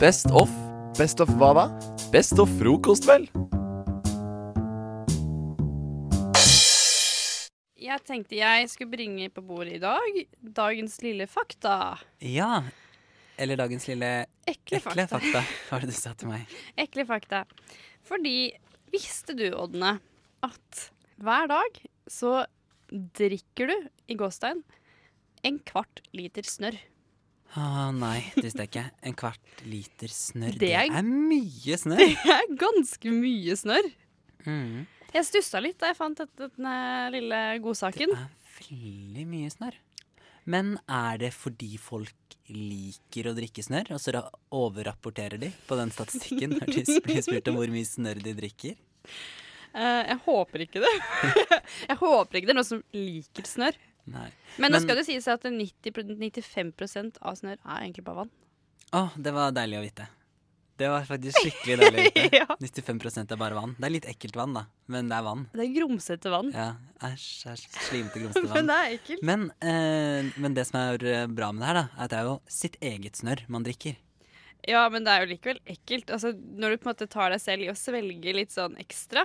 Best of. Best of hva da? Best of frokost, vel? Jeg tenkte jeg skulle bringe på bordet i dag dagens lille fakta. Ja. Eller dagens lille Ekle, ekle fakta. fakta, var det du sa til meg. Ekle fakta. Fordi visste du, Ådne, at hver dag så drikker du, i gåstein, en kvart liter snørr. Å nei, det visste jeg ikke. En kvart liter snørr. Det Det er- er mye snørr. Det er ganske mye snørr. Mm. Jeg stussa litt da jeg fant dette, denne lille godsaken. Det er veldig mye snørr. Men er det fordi folk liker å drikke snørr, og så ra- overrapporterer de på den statistikken når de blir spurt om hvor mye snørr de drikker? Uh, jeg håper ikke det. jeg håper ikke det er noen som liker snørr. Nei. Men, nå skal det sies at 90, 95% av snørr er egentlig bare vann. Å, det var deilig å vite. Det var faktisk skikkelig deilig å vite. Ja. 95% er bare vann. Det er litt ekkelt vann, da, men det er vann. Det er grumsete vann. Ja, Æsj, æsj. Slimete, grumsete Men vann. det er ekkelt. Men, eh, men det som er eh, bra med det her, da, er at det er jo sitt eget snørr man drikker. Ja, men det er jo likevel ekkelt. Altså, når du på en måte tar deg selv i å svelge litt sånn ekstra,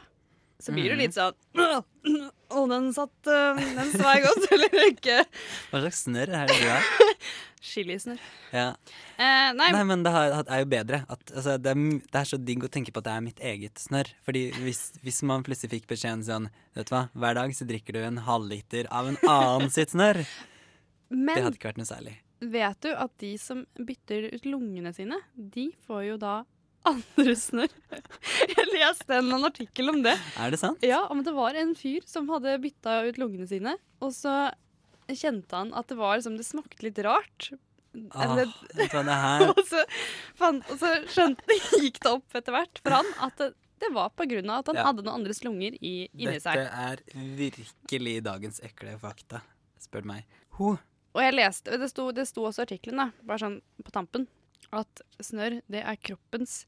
så blir du Mhm. litt sånn Å, den satt øh, Den svei godt, eller ikke? Hva slags snørr er det du har? Chilisnørr. Ja. Eh, nei, Nei, men det har- er jo bedre. At, altså, det, er, det er så digg å tenke på at det er mitt eget snørr. Fordi hvis, hvis man plutselig fikk beskjeden sånn Vet du hva, hver dag så drikker du en halvliter av en annen sitt snørr. Det hadde ikke vært noe særlig. vet du at de som bytter ut lungene sine, de får jo da andre snørr? Jeg leste en annen artikkel om det. Er det sant? Ja, om det var en fyr som hadde bytta ut lungene sine, og så kjente han at det var som det smakte litt rart. Åh, Eller, og, så, fan, og så skjønte, gikk det opp etter hvert for han at det, det var av at han Ja. hadde noen andres lunger i, inni Dette er virkelig dagens ekle fakta, spør du meg. Ho. Og jeg leste, det sto, det sto også i artikkelen, bare sånn på tampen, at snørr det er kroppens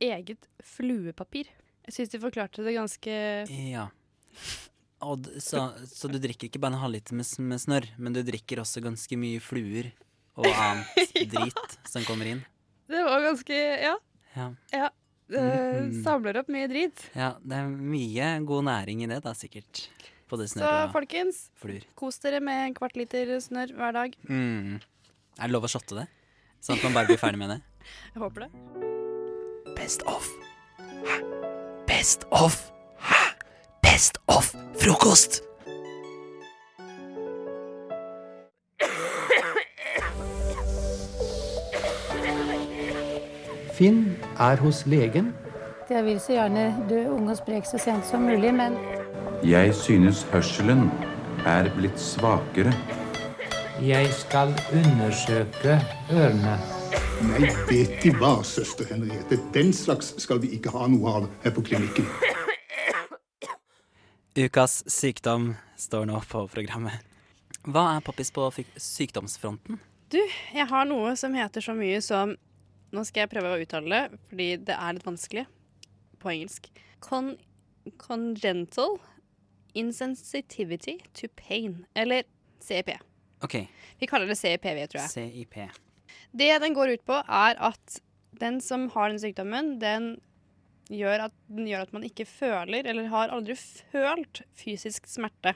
eget fluepapir. Jeg syns de forklarte det ganske Ja. Og, så, så du drikker ikke bare en halvliter med, med snørr, men du drikker også ganske mye fluer og annet drit som kommer inn. Det var ganske Ja. Ja. ja. Det Mhm. samler opp mye drit. ja, det er mye god næring i det, da, sikkert. Både Så snørr og folkens, fluer. kos dere med en kvart liter snørr hver dag. Mm. Er det lov å shotte det? Sånn at man bare blir ferdig med det? Jeg håper det. Best of. Hæ? Best of. Hæ? Best of frokost. Finn er hos legen. Jeg vil så gjerne dø ung og sprek så sent som mulig, men Jeg synes hørselen er blitt svakere. Jeg skal undersøke ørene. Nei, vet De hva, søster Henriette. Den slags skal vi ikke ha noe av her på klinikken. Ukas sykdom står nå på programmet. Hva er poppis på sykdomsfronten? Du, jeg har noe som heter så mye som Nå skal jeg prøve å uttale det, fordi det er litt vanskelig på engelsk. Con congenital insensitivity to pain. Eller CIP. OK, Vi kaller det CIPV, tror jeg. CIP. Det den går ut på, er at den som har den sykdommen, den gjør at, den gjør at man ikke føler, eller har aldri følt, fysisk smerte.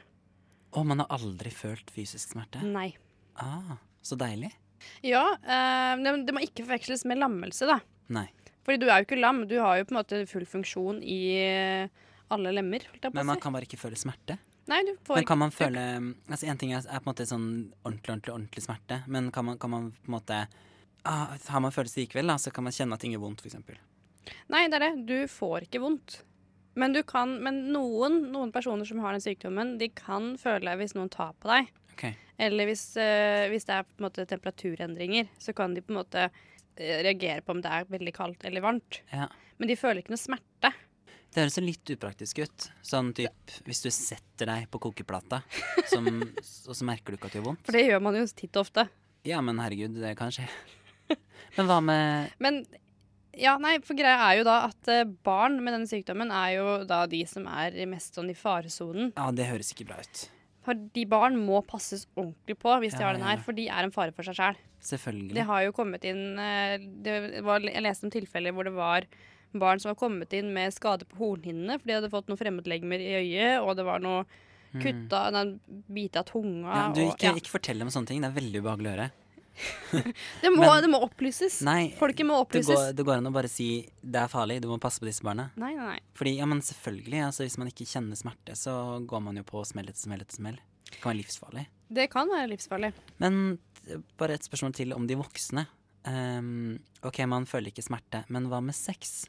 Å, man har aldri følt fysisk smerte? Nei. Ah, så deilig. Ja, eh, det, det må ikke forveksles med lammelse, da. Nei. Fordi du er jo ikke lam, du har jo på en måte full funksjon i alle lemmer. Men man kan bare ikke føle smerte. Nei, du får Men kan man føle Altså En ting er, er på en måte sånn ordentlig, ordentlig, ordentlig smerte, men kan man, kan man på en måte ah, Har man følelse likevel, da, så kan man kjenne at ting gjør vondt, f.eks. Nei, det er det. Du får ikke vondt. Men, du kan, men noen, noen personer som har den sykdommen, de kan føle hvis noen tar på deg. Okay. Eller hvis, eh, hvis det er på en måte temperaturendringer, så kan de på en måte eh, reagere på om det er veldig kaldt eller varmt. Ja. Men de føler ikke noe smerte. Det høres litt upraktisk ut. Sånn typ hvis du setter deg på kokeplata, som, og så merker du ikke at det gjør vondt. For det gjør man jo titt og ofte. Ja, men herregud, det kan skje. Men hva med Men ja, nei, for greia er jo da at eh, barn med denne sykdommen er jo da de som er mest sånn i faresonen. Ja, det høres ikke bra ut. Fordi barn må passes ordentlig på hvis de Ja, har den her, ja. for de er en fare for seg sjæl. Selvfølgelig. Det har jo kommet inn eh, det var, Jeg leste om tilfeller hvor det var barn som var kommet inn med skade på hornhinnene fordi de hadde fått noen fremmedlegemer i øyet, og det var noe kutta en bit av tunga. Mm. ja, du, og, ikke, ja. ikke fortell om sånne ting. Det er veldig ubehagelig å høre. det, må, Men- det må opplyses. Nei, Folket må det opplyses. går, det går an å bare si det er farlig, du må passe på disse barna. Nei, nei, nei. Fordi, ja, men selvfølgelig, altså, hvis man ikke kjenner smerte, så går man jo på smell etter smell etter smell. Det kan være livsfarlig. Det kan være livsfarlig. Men eh, bare et spørsmål til om de voksne. Um, ok, man føler ikke smerte, men hva med sex?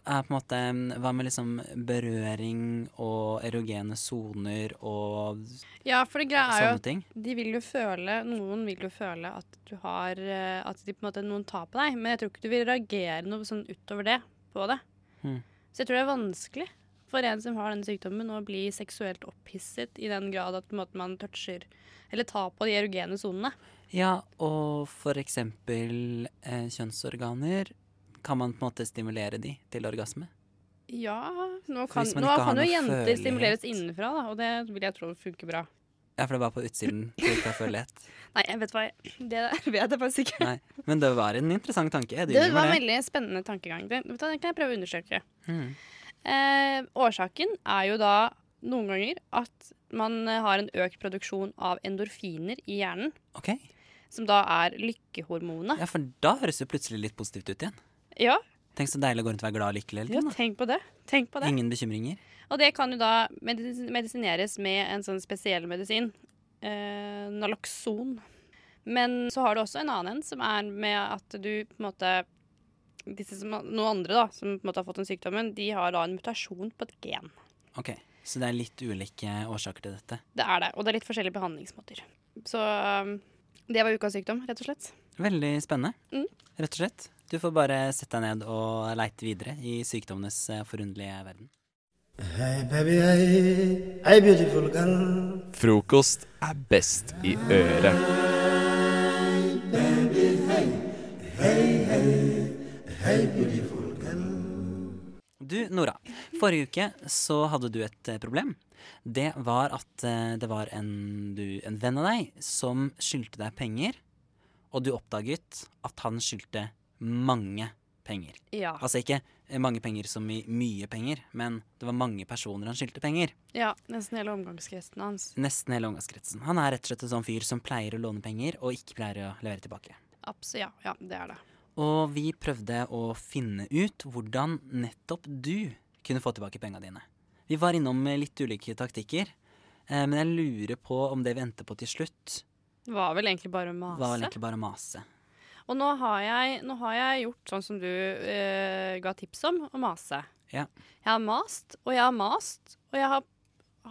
Er på en måte, hva med liksom berøring og erogene soner og Ja, for det greia er jo at de vil jo føle Noen vil jo føle at du har eh, At de på en måte noen tar på deg, men jeg tror ikke du vil reagere noe sånn utover det på det. Hmm. Så jeg tror det er vanskelig for en som har denne sykdommen, å bli seksuelt opphisset i den grad at måte, man toucher eller tar på de erogene sonene. Ja, og for eksempel eh, kjønnsorganer. Kan man på en måte stimulere de til orgasme? Ja, nå kan, nå kan jo jenter følelighet- stimuleres innenfra, da, og det vil jeg tro funker bra. Ja, for det var på utsiden. du ikke har følelighet. Nei, jeg vet hva jeg, det vet jeg faktisk ikke. Nei, men det var en interessant tanke. Det var en veldig spennende tankegang. Det, vet du hva, kan jeg prøve å undersøke. Mm. Eh, årsaken er jo da noen ganger at man har en økt produksjon av endorfiner i hjernen, Ok, som da er lykkehormonet. ja, for da høres det plutselig litt positivt ut igjen. Ja, Tenk så deilig å gå rundt og være glad og lykkelig hele ja, tiden. tenk på det. Tenk på det. Ingen bekymringer. Og det kan jo da medisineres med en sånn spesiell medisin. Eh, Naloxon. Men så har du også en annen en, som er med at du på en måte disse som, Noen andre da, som på en måte har fått den sykdommen, de har da en mutasjon på et gen. Ok, Så det er litt ulike årsaker til dette. Det er det, og det er litt forskjellige behandlingsmåter. Så um, det var ukas sykdom, rett og slett. Veldig spennende, Mm. rett og slett. Du får bare sette deg ned og leite videre i sykdommenes eh, forunderlige verden. Hey baby, hey, hey beautiful girl. Frokost er best i øret. Du, Nora. Forrige uke så hadde du et eh, problem. Det var at eh, det var en, du, en venn av deg som skyldte deg penger, og du oppdaget at han skyldte mange penger. Ja. Altså ikke eh, mange penger som i mye penger, men det var mange personer han skyldte penger. ja nesten hele omgangskretsen hans. Nesten hele omgangskretsen. Han er rett og slett en sånn fyr som pleier å låne penger, og ikke pleier å levere tilbake. Abs ja, ja, det er det. Og vi prøvde å finne ut hvordan nettopp du kunne få tilbake penga dine. Vi var innom litt ulike taktikker, eh, men jeg lurer på om det vi endte på til slutt, var vel egentlig bare å mase. var vel egentlig bare å mase. Og nå har, jeg, nå har jeg gjort sånn som du eh, ga tips om, å mase. Ja. Jeg har mast, og jeg har mast, og jeg har,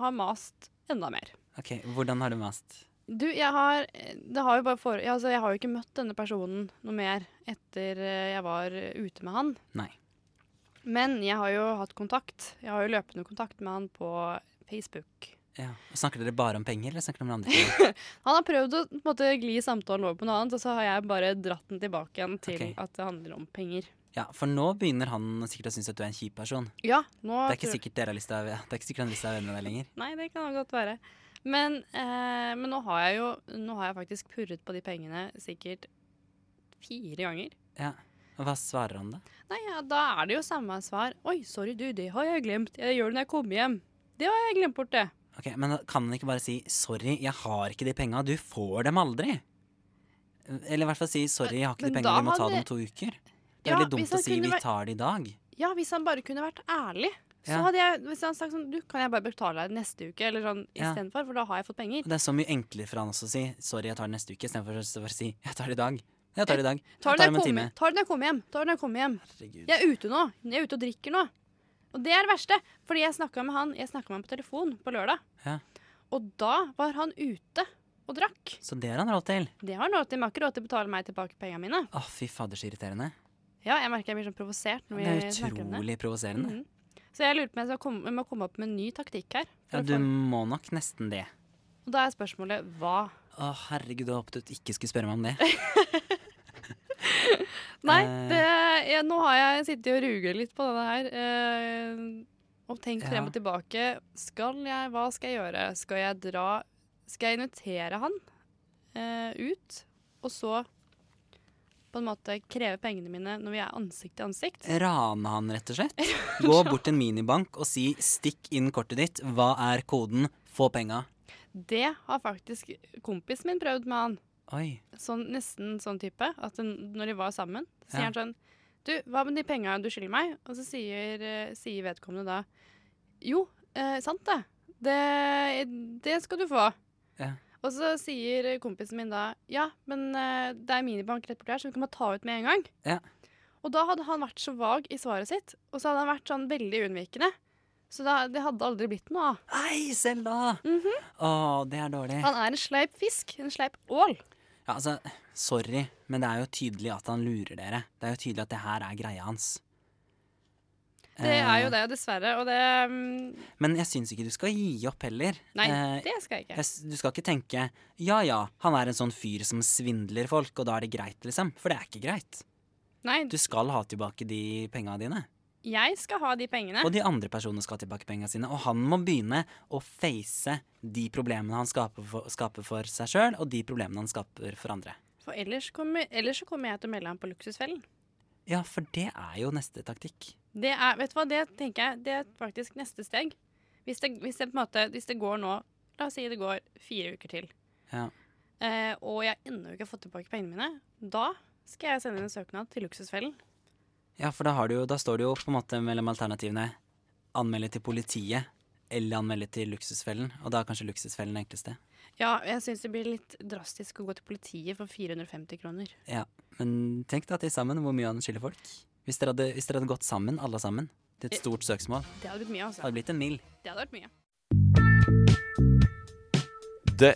har mast enda mer. Ok, hvordan har du mast? Du, jeg har Det har for, altså, Jeg har jo ikke møtt denne personen noe mer etter eh, jeg var eh, ute med han. Nei. Men jeg har jo hatt kontakt. Jeg har jo løpende kontakt med han på Facebook. Ja. Snakker dere bare om penger, eller snakker dere om andre ting? Han har prøvd å på en måte, gli samtalen over på noe annet, og så har jeg bare dratt den tilbake igjen til okay. at det handler om penger. Ja, for nå begynner han sikkert å synes at du er en kjip person. Ja, nå Det er ikke sikkert dere har lyst til å Det er ikke sikkert han har lyst til å være med deg lenger. Nei, det kan godt være. Men, eh, men nå har jeg jo Nå har jeg faktisk purret på de pengene sikkert fire ganger. Ja. Og hva svarer han da? Nei, ja, da er det jo samme svar. Oi, sorry du, det har jeg glemt. Jeg gjør det når jeg kommer hjem. Det har jeg glemt bort, det. Ok, Men kan han ikke bare si 'sorry, jeg har ikke de penga', du får dem aldri? Eller i hvert fall si 'sorry, jeg har ikke Men de penga, vi må ta dem om to uker'. Det er Ja, veldig dumt å si 'vi tar det i dag'. Ja, hvis han bare kunne vært ærlig. Så Ja. hadde jeg, Hvis han sagt sånn Du, kan jeg bare betale deg neste uke? Eller sånn Ja. istedenfor, for da har jeg fått penger. Det er så mye enklere for han også å si 'sorry, jeg tar det neste uke', istedenfor å si 'jeg tar det i dag'. Jeg tar det i dag. Tar Jeg tar det det når en jeg tar jeg kommer hjem. Tar den jeg kommer hjem. Herregud. Jeg er ute nå. Jeg er ute og drikker nå. Og det er det verste. Fordi jeg snakka med han Jeg med han på telefon på lørdag. Ja. Og da var han ute og drakk. Så det har han råd til. Det har han råd til. Men har ikke råd til å betale meg tilbake pengene mine. Å, fy fader, så irriterende. Ja, jeg merker jeg blir sånn provosert når vi snakker om det. er utrolig provoserende. Mhm. Så jeg lurer på om jeg, komme, må komme opp med en ny taktikk her. Ja, du må nok nesten det. Og da er spørsmålet hva? Å, herregud, jeg håpet du ikke skulle spørre meg om det. Nei, Eh. det, jeg, nå har jeg sittet og ruget litt på denne her. Eh, og tenkt frem og tilbake. Skal jeg, hva skal jeg gjøre? Skal jeg dra skal jeg invitere han eh, ut, og så på en måte kreve pengene mine når vi er ansikt til ansikt? Rane han, rett og slett. Gå bort til en minibank og si 'stikk inn kortet ditt', hva er koden, få penga. Det har faktisk kompisen min prøvd med han. Oi. Sånn, nesten sånn type. At den, når de var sammen, sier Ja. han sånn Du, hva med de penga du skylder meg? Og så sier, eh, sier vedkommende da Jo, eh, sant det. det. Det skal du få. Ja. Og så sier kompisen min da ja, men eh, det er minibank rett borti her, så vi kan bare ta ut med en gang. Ja. Og da hadde han vært så vag i svaret sitt, og så hadde han vært sånn veldig unnvikende. Så da, det hadde aldri blitt noe av. Nei, selv da! Å, det er dårlig. Han er en sleip fisk. En sleip ål. Ja, altså, sorry, men det er jo tydelig at han lurer dere. Det er jo tydelig at det her er greia hans. Det er jo Eh, det, dessverre. Og det um... Men jeg syns ikke du skal gi opp heller. Nei, Eh, det skal jeg ikke. du skal ikke tenke ja ja, han er en sånn fyr som svindler folk, og da er det greit, liksom. For det er ikke greit. Nei, Du skal ha tilbake de penga dine. Jeg skal ha de pengene. Og de andre personene skal ha tilbake pengene sine. Og han må begynne å face de problemene han skaper for, skaper for seg sjøl, og de problemene han skaper for andre. For ellers, kommer, ellers så kommer jeg til å melde ham på Luksusfellen. Ja, for det er jo neste taktikk. Det er, vet du hva, det tenker jeg, det er faktisk neste steg. Hvis det, hvis det måte, hvis det går nå, la oss si det går fire uker til, Ja. eh, og jeg ennå ikke har fått tilbake pengene mine, da skal jeg sende en søknad til Luksusfellen. Ja, for da, har du jo, da står det jo på en måte mellom alternativene anmelde til politiet eller anmelde til Luksusfellen. Og da er kanskje Luksusfellen det enkleste. Ja, jeg syns det blir litt drastisk å gå til politiet for 450 kroner. Ja, Men tenk da til sammen hvor mye han skylder folk. Hvis dere, hadde, hvis dere hadde gått sammen, alle sammen, til et stort søksmål, Det hadde blitt mye, altså. Det hadde blitt en mil. Det hadde vært mye. Det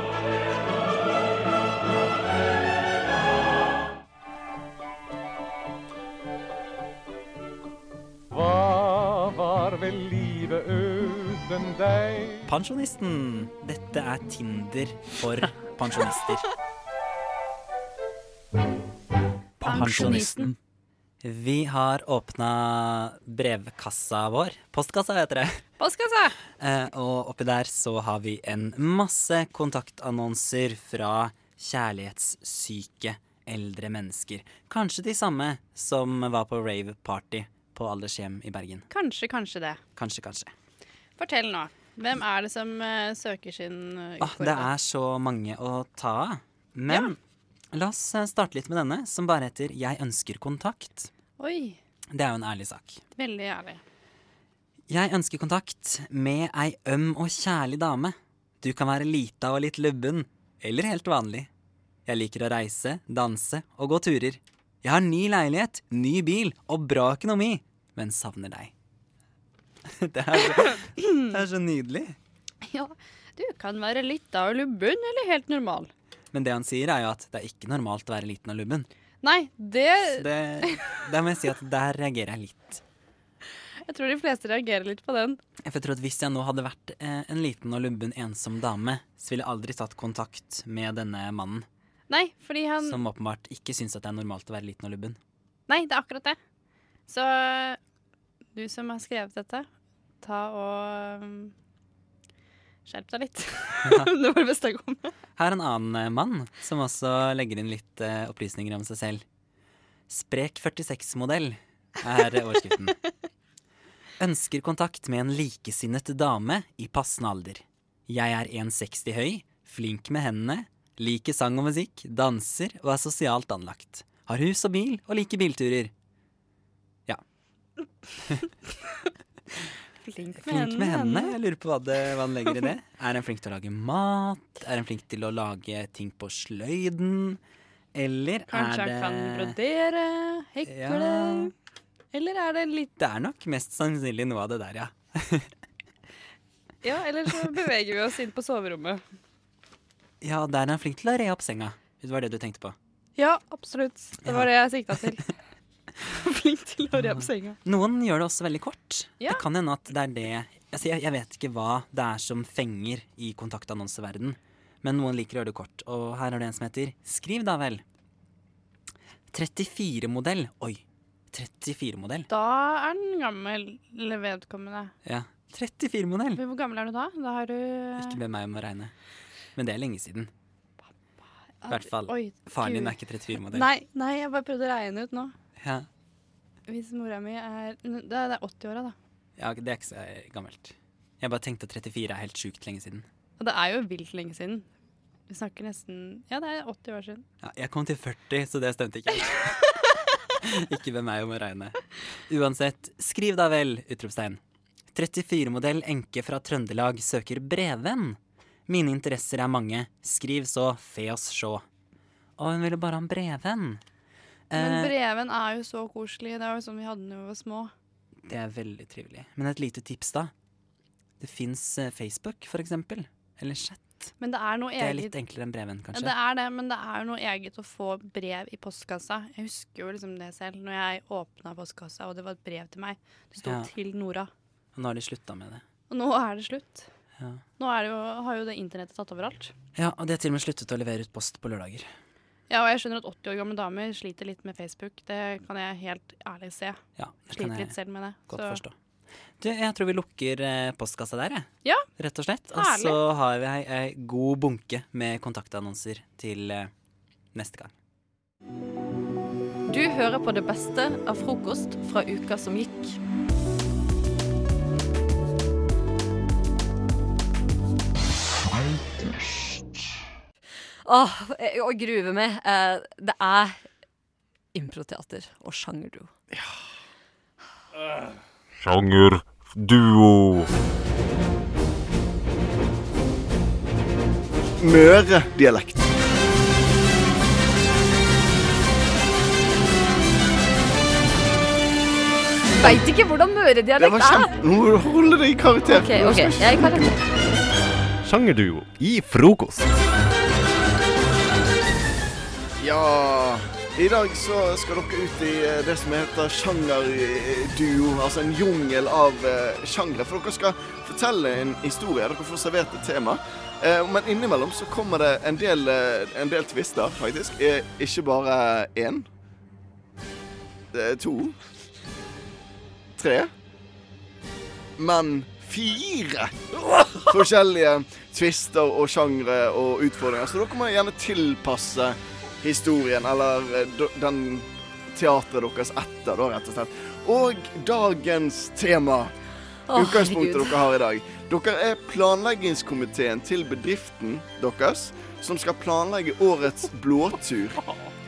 Pensjonisten. Dette er Tinder for pensjonister. Pensjonisten. Vi har åpna brevkassa vår. Postkassa heter det. Postkassa! Eh, og oppi der så har vi en masse kontaktannonser fra kjærlighetssyke eldre mennesker. Kanskje de samme som var på rave-party på Aldershjem i Bergen. Kanskje, kanskje det. Kanskje, kanskje. Fortell nå. Hvem er det som uh, søker sin utfordring? Ah, det er så mange å ta av. Men la oss eh, starte litt med denne, som bare heter 'Jeg ønsker kontakt'. Oi, Det er jo en ærlig sak. veldig ærlig. Jeg ønsker kontakt med ei øm og kjærlig dame. Du kan være lita og litt lubben, eller helt vanlig. Jeg liker å reise, danse og gå turer. Jeg har ny leilighet, ny bil og bra økonomi, men savner deg. Det er så, det er så nydelig. Ja, du kan være lita og lubben eller helt normal. Men det han sier, er jo at det er ikke normalt å være liten og lubben. Nei, det, Så det, der må jeg si at der reagerer jeg litt. Jeg tror de fleste reagerer litt på den. Jeg tror at Hvis jeg nå hadde vært eh, en liten og lubben ensom dame, så ville jeg aldri tatt kontakt med denne mannen. Nei, fordi han Som åpenbart ikke syns at det er normalt å være liten og lubben. Nei, det er akkurat det. Så du som har skrevet dette, ta og um, Skjerp deg litt. det var det beste jeg kom med. Her er en annen eh, mann som også legger inn litt uh, opplysninger om seg selv. Sprek 46-modell er overskriften. Ønsker kontakt med en likesinnet dame i passende alder. Jeg er 1,60 høy, flink med hendene, liker sang og musikk, danser og er sosialt anlagt. Har hus og bil og liker bilturer. Ja. Flink med Flink med hendene. Jeg lurer på hva, det, hva han legger i det. Er han flink til å lage mat? Er han flink til å lage ting på sløyden? Eller Kanskje er det han kan brodere, hekle Ja. Eller er det litt Det er nok mest sannsynlig noe av det der, ja. Ja, eller så beveger vi oss inn på soverommet. Ja, der er han flink til å re opp senga. Det var det du tenkte på. Ja, absolutt. Det var det jeg sikta til. Flink til å re på senga. Noen gjør det også veldig kort. Ja. Det kan hende at det er det altså jeg, jeg vet ikke hva det er som fenger i kontaktannonseverden, men noen liker å gjøre det kort. Og her er det en som heter Skriv da vel. 34-modell. Oi. 34-modell. Da er den gammel eller vedkommende. Ja. 34-modell. Hvor gammel er du da? Da har du Ikke be meg om å regne. Men det er lenge siden. I hvert fall. Oi, Faren din er ikke 34-modell. Nei, nei, jeg bare prøvde å regne ut nå. Ja. Hvis mora mi er Det er, det er 80-åra, da. ja, det er ikke så gammelt. Jeg bare tenkte at 34 er helt sjukt lenge siden. Og det er jo vilt lenge siden. Vi snakker nesten Ja, det er 80 år siden. Ja, jeg kom til 40, så det stemte ikke. ikke ved meg om å regne. Uansett, skriv da vel! utropstegn. 34-modell enke fra Trøndelag søker brevvenn. Mine interesser er mange. Skriv så, fe oss sjå. Og hun ville bare ha en brevvenn. Men Eh, breven er jo så koselig. Det var jo sånn vi hadde da vi var små. det er veldig trivelig. Men et lite tips, da. Det fins Facebook, for eksempel. Eller chat. Men det er noe Det er litt enklere enn breven, kanskje. det er det, men det er jo noe eget å få brev i postkassa. Jeg husker jo liksom det selv, når jeg åpna postkassa og det var et brev til meg. Det sto Ja. 'til Nora'. Og nå har de slutta med det. Og nå er det slutt. Ja. Nå er det jo, har jo det internettet tatt overalt. ja, og de har til og med sluttet å levere ut post på lørdager. Ja, og jeg skjønner at 80 år gamle damer sliter litt med Facebook. Det kan jeg helt ærlig se. Ja, det kan Sliter jeg litt selv med det. Godt så- forstå. Du, jeg tror vi lukker eh, postkassa der, jeg. Ja. Rett og slett. Og så har vi ei, ei god bunke med kontaktannonser til eh, neste gang. Du hører på det beste av frokost fra uka som gikk. Åh, jeg- å gruve meg. Eh, det er improteater og sjangerduo. Sjangerduo. Møre-dialekt. Veit ikke hvordan møredialekt er. Nå må du holde deg i karakter. Okay, okay. jeg er i karakter. Sjangerduo i frokost. Ja I dag så skal dere ut i eh, det som heter sjangerduo. Altså en jungel av eh, sjangre. For dere skal fortelle en historie. Dere får servert et tema. Eh, men innimellom så kommer det en del, en del twister, faktisk. Ikke bare én. To. Tre. Men fire forskjellige twister og sjangre og utfordringer. Så dere må gjerne tilpasse historien, eller eh, den teatret deres etter, da, rett og slett. Og dagens tema. Utgangspunktet herregud. dere har i dag. Dere er planleggingskomiteen til bedriften deres, som skal planlegge årets blåtur.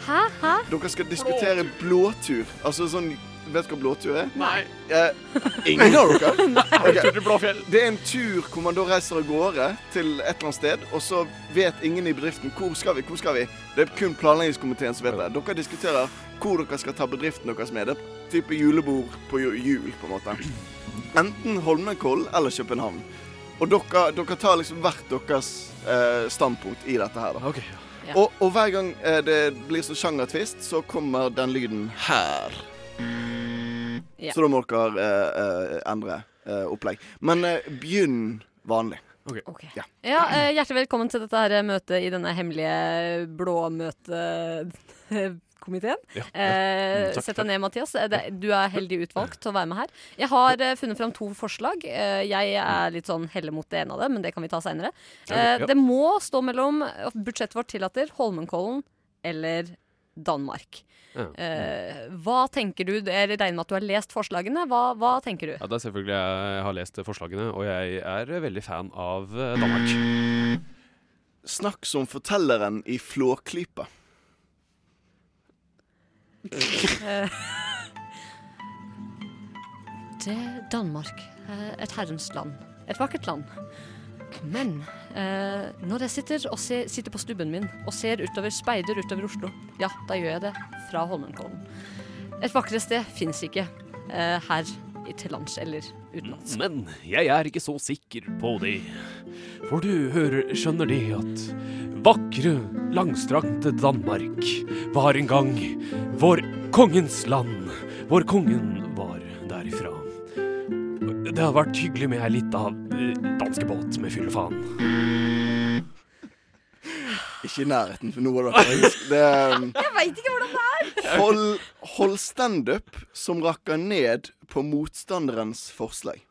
Hæ? Hæ? Dere skal diskutere blåtur. Altså sånn Vet du hva blåtur er? Nei. Eh, ingen av dere? Nei, Ok. tur til Blåfjell. Det er en tur hvor man da reiser av gårde til et eller annet sted, og så vet ingen i bedriften hvor skal vi, hvor skal vi. Det er kun planleggingskomiteen som vet det. Dere diskuterer hvor dere skal ta bedriften deres med. Det er type julebord på jul, på en måte. Enten Holmenkollen eller København. Og dere, dere tar liksom hvert deres eh, standpunkt i dette her. da. Ja. Og, og hver gang eh, det blir sånn sjangertvist, så kommer den lyden her. Ja. Så da må dere eh, eh, endre eh, opplegg. Men eh, begynn vanlig. Ok. Ja. Ja, eh, Hjertelig velkommen til dette her møtet i denne hemmelige blåmøtekomiteen. Ja, Eh, Mm, Sett deg ned, Mathias. Eh, det- Du er heldig utvalgt til å være med her. Jeg har eh, funnet fram to forslag. Eh, jeg er litt sånn heller mot det ene av dem, men det kan vi ta seinere. Ja, Eh, ja. det må stå mellom Budsjettet vårt tillater Holmenkollen eller Danmark. Ja. Eh, hva tenker du? Jeg regner med at du har lest forslagene. Hva, hva tenker du? Ja, det er selvfølgelig jeg har lest forslagene, og jeg er veldig fan av eh, Danmark. Snakk som fortelleren i Flåklypa. Eh, Det er Danmark. Et herrens land. Et vakkert land. Men eh, når jeg sitter, ser, sitter på stubben min og ser utover, speider utover Oslo, ja, da gjør jeg det fra Holmenkollen. Et vakrere sted fins ikke eh, her til lands eller utenlands. Men jeg er ikke så sikker på det. For du hører, skjønner det at vakre, langstrakte Danmark var en gang vår kongens land, Vår kongen var derifra. Det hadde vært hyggelig med ei lita eh, danskebåt med fyllefaen. Ikke i nærheten, for noe av det engelsk. Det um, Jeg veit ikke hvordan det er! Hold, hold standup som rakker ned på motstanderens forslag.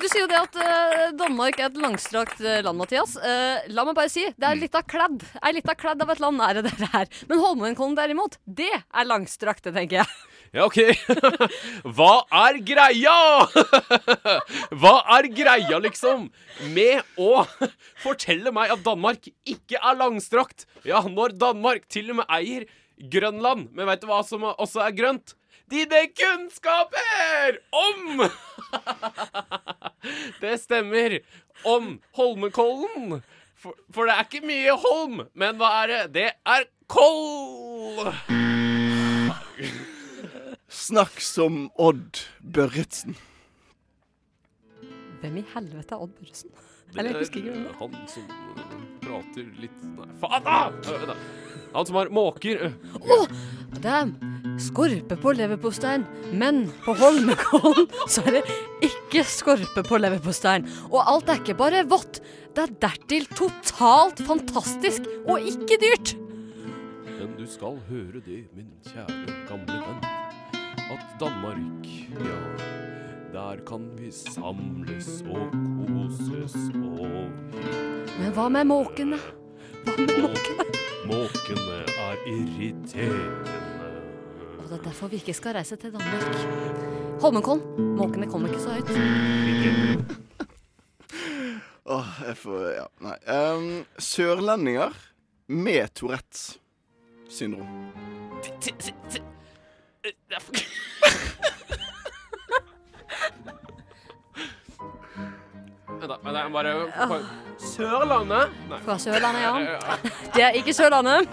Du sier jo det at uh, Danmark er et langstrakt eh, land, Mathias. Uh, la meg bare si, det er litt av kledd. Ei lita kledd av et land er det der. Men Holmenkollen derimot, det er langstrakte, tenker jeg. Ja, OK. Hva er greia? Hva er greia, liksom, med å fortelle meg at Danmark ikke er langstrakt? Ja, når Danmark til og med eier Grønland. Men veit du hva som også er grønt? Dine kunnskaper om Det stemmer. Om Holmenkollen. For, for det er ikke mye Holm, men hva er det? Det er koll! Snakk som Odd Børretzen. Hvem i helvete er Odd Børretzen? Eller jeg er husker ikke hvem det er. han som øh, prater litt Nei, faen da. Han som har måker. Oh, damn! Skorpe på leverpostein, men på Holmenkollen så er det ikke skorpe på leverpostein. Og alt er ikke bare vått, det er dertil totalt fantastisk og ikke dyrt. Men du skal høre det, min kjære gamle venn, at Danmark, ja, der kan vi samles og koses og Men hva med måkene? Hva med måkene? Måkene er irriterende. Og det er derfor vi ikke skal reise til Danmark. Holmenkollen, måkene kommer ikke så høyt. Åh, jeg får Ja, nei. Um, sørlendinger med Tourettes syndrom. Vent da, men bare på- Sørlandet? Nei. Fra Sørlandet, ja. Det er ikke Sørlandet.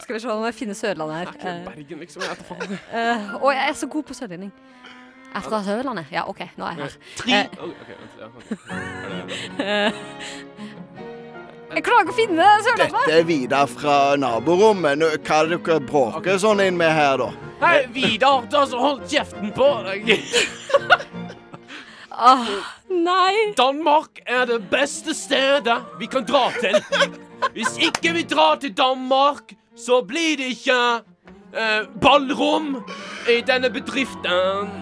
Skal vi se om jeg finner Sørlandet her. Ikke Bergen, liksom. Jeg faen. Og Å, jeg er så god på sørlending. Jeg er fra Sørlandet. Ja, OK, nå er jeg her. Tre Eh, Ok, ok, vent, ja. Er det- eh, jeg klarer ikke å finne Sørlandet. Dette er Vidar fra naborommet. Nå, Hva er det dere bråker sånn inn med her, da? Hei, Vidar, ta så hold kjeften på deg. Ah, nei. Danmark er det beste stedet vi kan dra til. Hvis ikke vi drar til Danmark, så blir det ikke eh, ballrom i denne bedriften.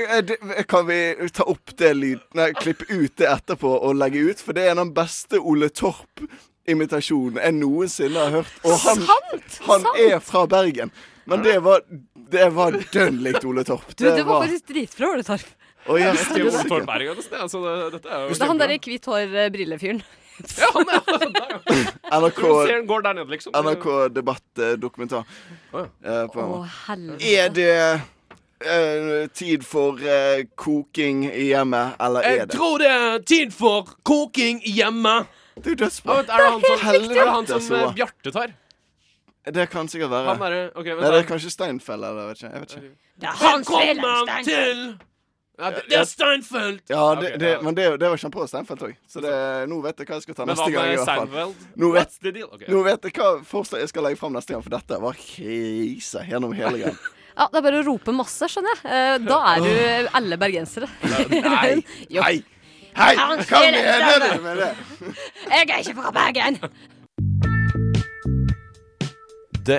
Eh, Kan vi ta opp det lyd... Nei, klippe ut det etterpå og legge ut? For det er den beste Ole Torp-imitasjonen jeg noensinne har hørt. Og han, Sant, han sant. er fra Bergen. Men det var, det var dønn likt Ole Torp. Du, det var faktisk dritbra, Ole Torp. Å, ja, Det er jo helsike. Tor Berg, altså, det, dette er jo Det er han derre hvitt hår-brillefyren. Ja, han er der, ja. NRK, den går der nede, liksom. NRK Debatt-dokumentar. Å, eh, på- Å, helvete. Er det uh, tid for uh, koking i hjemmet, eller er det? Jeg tror det er tid for koking hjemme. Du, dødsbra. Er det han som, er Helvete, det han som så. eh, Bjarte tar? Det kan sikkert være. Han derre OK. Nei, det er kanskje Steinfeld, eller jeg vet ikke. Jeg vet ikke. Velkommen til ja, det, det er Steinfeld. Ja, det, det, men det, det var kjempebra Steinfeld òg. Så det, nå vet jeg hva jeg skal ta neste gang. i med hvert fall. Nå vet, What's the deal? Ok. nå vet jeg hva forslag jeg skal legge fram neste gang, for dette var krise gjennom hele gang. Ja, det er bare å rope masse, skjønner jeg. Eh, Da er du alle bergensere. Nei! Hei! Hei! Hva mener du med det? Jeg er ikke fra Bergen! Det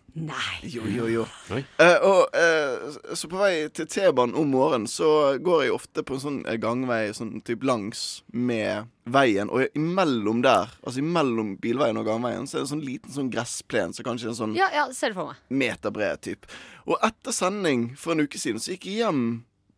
Nei. Jo, jo, jo. Eh, og eh, så på vei til T-banen om morgenen så går jeg ofte på en sånn eh, gangvei sånn typ langs med veien. Og imellom der, altså imellom bilveien og gangveien, så er det en sånn liten sånn gressplen. Så kanskje en sånn Ja, ja, ser det for meg. meterbred type. Og etter sending for en uke siden så gikk jeg hjem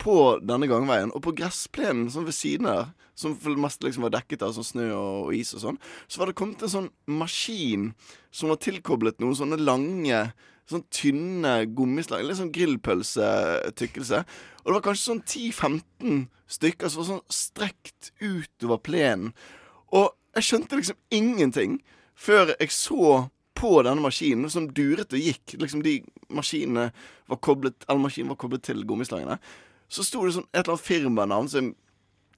på denne gangveien, og på gressplenen sånn ved siden der, som for det meste liksom var dekket av sånn snø og, og is og sånn, så var det kommet en sånn maskin som var tilkoblet noen sånne lange Sånn tynne gummislag. Litt sånn grillpølsetykkelse. Og det var kanskje sånn 10-15 stykker som var sånn strekt utover plenen. Og jeg skjønte liksom ingenting før jeg så på denne maskinen som duret og gikk. Liksom de maskinene var koblet Eller maskinen var koblet til gummislagene. Så sto det sånn et eller annet firmanavn som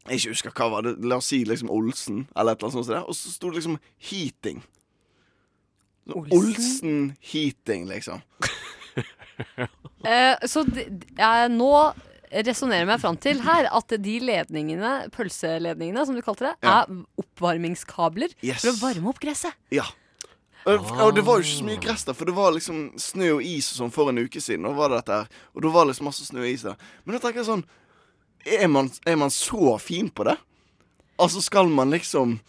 jeg ikke husker hva var det. La oss si liksom Olsen, eller et eller annet sånt. Og så sto det liksom Heating. Olsen, Heating, liksom. Eh, så d- eh, nå resonnerer meg fram til her at de ledningene, pølseledningene, som du kalte det, Ja. er oppvarmingskabler Yes. for å varme opp gresset. Ja. Og, og det var jo ikke så mye gress der, for det var liksom snø og is og sånn for en uke siden. Og, var det dette her, og da var det liksom masse snø og is der. Men da tenker jeg sånn er man, er man så fin på det? Altså, skal man liksom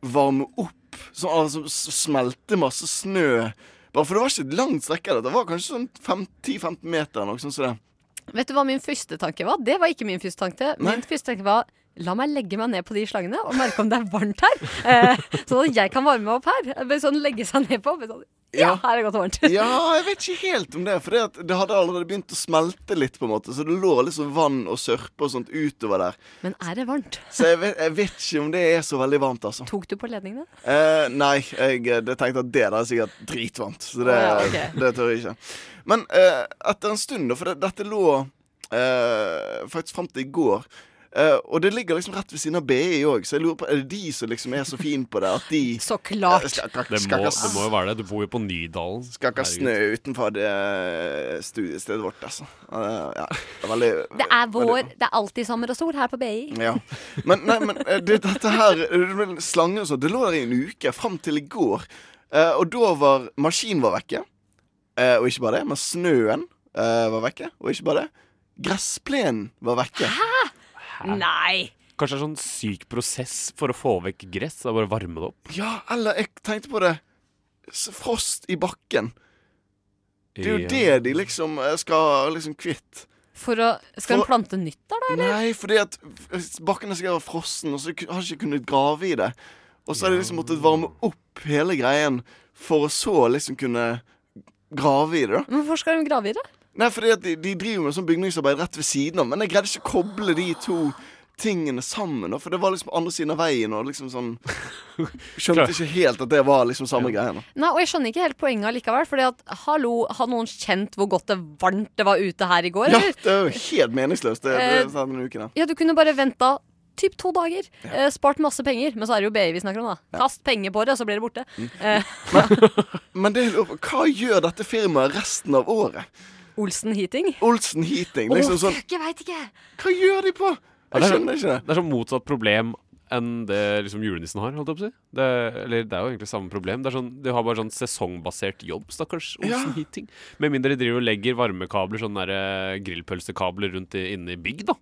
varme opp Så, altså, Smelte masse snø? Bare For det var ikke et langt strekke. Det var kanskje sånn 10-15 meter. Noe sånn, så det. Vet du hva min første tanke var? Det var ikke min første tanke. Min første tanke var La meg legge meg ned på de slangene og merke om det er varmt her. Eh, sånn at jeg kan varme meg opp her. Bare Sånn legge seg ned på. Sånn, ja, her er det godt og varmt. Ja, jeg vet ikke helt om det. For det, at det hadde allerede begynt å smelte litt, på en måte Så det lå liksom vann og sørpe og sånt utover der. Men er det varmt? Så jeg vet, jeg vet ikke om det er så veldig varmt, altså. Tok du på ledningene? Eh, nei, jeg, eh, det tenkte at det der er sikkert dritvarmt. Så det, oh, ja, okay. det tør jeg ikke. Men eh, etter en stund, da, for det, dette lå eh, faktisk fram til i går. Eh, og det ligger liksom rett ved siden av BI òg, så jeg lurer på Er det de som liksom er så fine på det? At de Så klart! Eh, skakka, Det må, det må jo være det. Du bor jo på Nydalen. ha snø utenfor det eh, studiestedet vårt, altså. Uh, ja, det er veldig Det er vår Det er alltid sommer og sol her på BI. Ja. Men, nei, men det, dette her Slangen og sånn, det lå der i en uke, fram til i går. Eh, og da var maskinen var vekke. Eh, og ikke bare det, men snøen eh, var vekke. Og ikke bare det. Gressplenen var vekke. Nei! Kanskje det er sånn syk prosess for å få vekk gress? Da bare varme det opp? Ja, eller jeg tenkte på det Frost i bakken. Det er jo Ja. det de liksom eh, skal liksom kvitt. For å Skal For- en plante nytt der, da? Eller? Nei, fordi at bakken er sikkert frossen, og så har de ikke kunnet grave i det. Og så har de liksom måttet varme opp hele greien for å så liksom kunne grave i det, da. Men hvorfor skal de grave i det? Nei, fordi de, de driver med sånn bygningsarbeid rett ved siden av, men jeg greide ikke å koble de to tingene sammen, for det var liksom på andre siden av veien, og liksom sånn Skjønte ikke helt at det var liksom samme greia. Nei, og jeg skjønner ikke helt poenget likevel. Fordi at, hallo, har noen kjent hvor godt det varmt det var ute her i går? Ja, det er jo helt meningsløst, det, Eh, det denne uken her. Ja, du kunne bare venta typ to dager. Eh, spart masse penger. Men så er det jo BI vi snakker om, da. Kast penger på det, så blir det borte. Mm. Eh, Men det, lurer på, hva gjør dette firmaet resten av året? Olsen Heating? Olsen Heating. Liksom oh, sånn fuck, jeg veit ikke! Hva gjør de på? Jeg det, er, skjønner ikke det. det er sånn motsatt problem enn det liksom julenissen har, holdt jeg på å si. Det, eller det er jo egentlig samme problem. Det er sånn, De har bare sånn sesongbasert jobb, stakkars Olsen Ja. Heating. Med mindre de driver og legger varmekabler, sånne der, eh, grillpølsekabler rundt i, inne i bygg, da.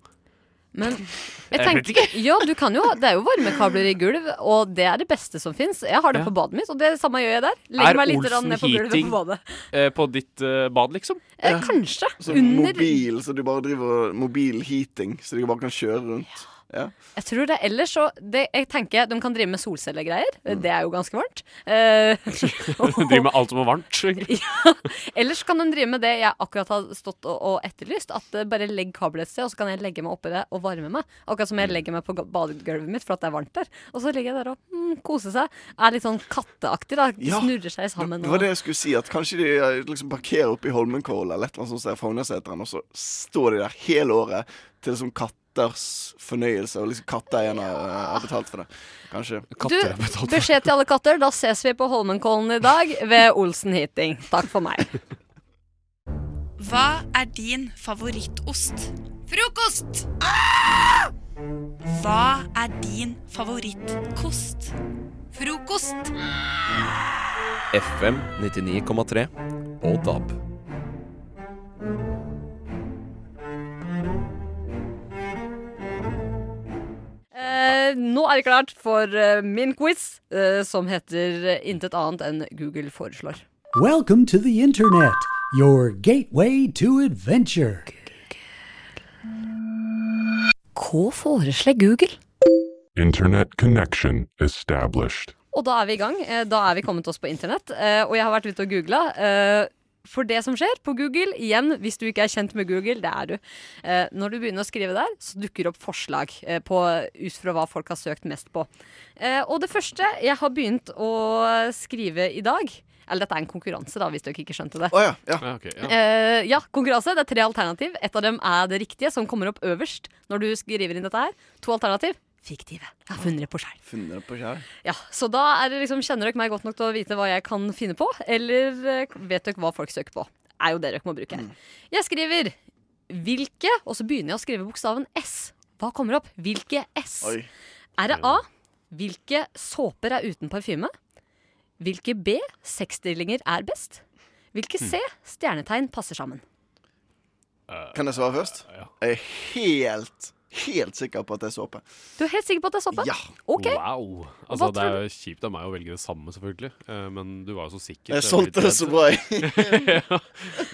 Men jeg tenker, ja, du kan jo, det er jo varmekabler i gulv, og det er det beste som fins. Jeg har det Ja. på badet mitt, og det samme gjør jeg der. Legger Er meg litt Olsen ned på gulvet Heating- på badet. Eh, på ditt eh, bad, liksom. Eh, kanskje. Så Under mobil, så du bare driver mobil heating, så du bare kan kjøre rundt. Ja. Jeg tror det ellers så det, Jeg tenker de kan drive med solcellegreier. Mm. Det er jo ganske varmt. Eh, Driver med alt som er varmt. egentlig. ellers kan de drive med det jeg akkurat har stått og, og etterlyst. At eh, bare legg kabel et sted, og så kan jeg legge meg oppi det og varme meg. Akkurat som jeg legger meg på badegulvet mitt for at det er varmt der. Og så ligger jeg der og mm, koser seg. Er litt sånn katteaktig, da. Ja. Snurrer seg sammen. Det var det jeg skulle si, at kanskje de eh, liksom parkerer oppe i Holmenkollen eller et eller annet sånt Frognerseteren, og så står de der hele året til sånn katters fornøyelse, og liksom katteeierne har betalt for det. Kanskje. Du, beskjed til alle katter. Da ses vi på Holmenkollen i dag ved Olsen Heating. Takk for meg. Hva er din favorittost? Frokost! Hva er din favorittkost? Frokost! FM 99,3 og DAB. Er klart for eh, min quiz, eh, som heter eh, intet annet enn Google foreslår. Welcome to the Internet, your gateway to adventure. Hva foreslår Google? Internet connection established. Og da er vi i gang. Da er vi kommet oss på internett. Og jeg har vært ute og googla. For det som skjer på Google, igjen, hvis du ikke er kjent med Google, det er du. eh, Når du begynner å skrive der, så dukker opp forslag eh, på, ut fra hva folk har søkt mest på. Eh, Og det første jeg har begynt å skrive i dag Eller dette er en konkurranse, da, hvis dere ikke skjønte det. Oh, ja. ja. Ja, ok, ja. Eh, ja, konkurranse. Det er tre alternativ. Et av dem er det riktige, som kommer opp øverst når du skriver inn dette her. To alternativ. Fiktive. Jeg har funnet det på sjæl. Funnet på sjøl. Ja, så da er det liksom, kjenner dere meg godt nok til å vite hva jeg kan finne på, eller eh, vet dere hva folk søker på? Er jo det dere må bruke her. Jeg skriver hvilke, og så begynner jeg å skrive bokstaven S. Hva kommer opp? Hvilke S? Oi. Er det A? Hvilke såper er uten parfyme? Hvilke B? Sexstillinger er best? Hvilke C? Stjernetegn passer sammen? Kan jeg svare først? Jeg er helt, helt sikker på at det er såpe. Du er helt sikker på at det er såpe? Ja. Ok. Wow. Altså, det er kjipt av meg å velge det samme, selvfølgelig. Eh, men du var jo så sikker. Jeg solgte det så bra, jeg. ja.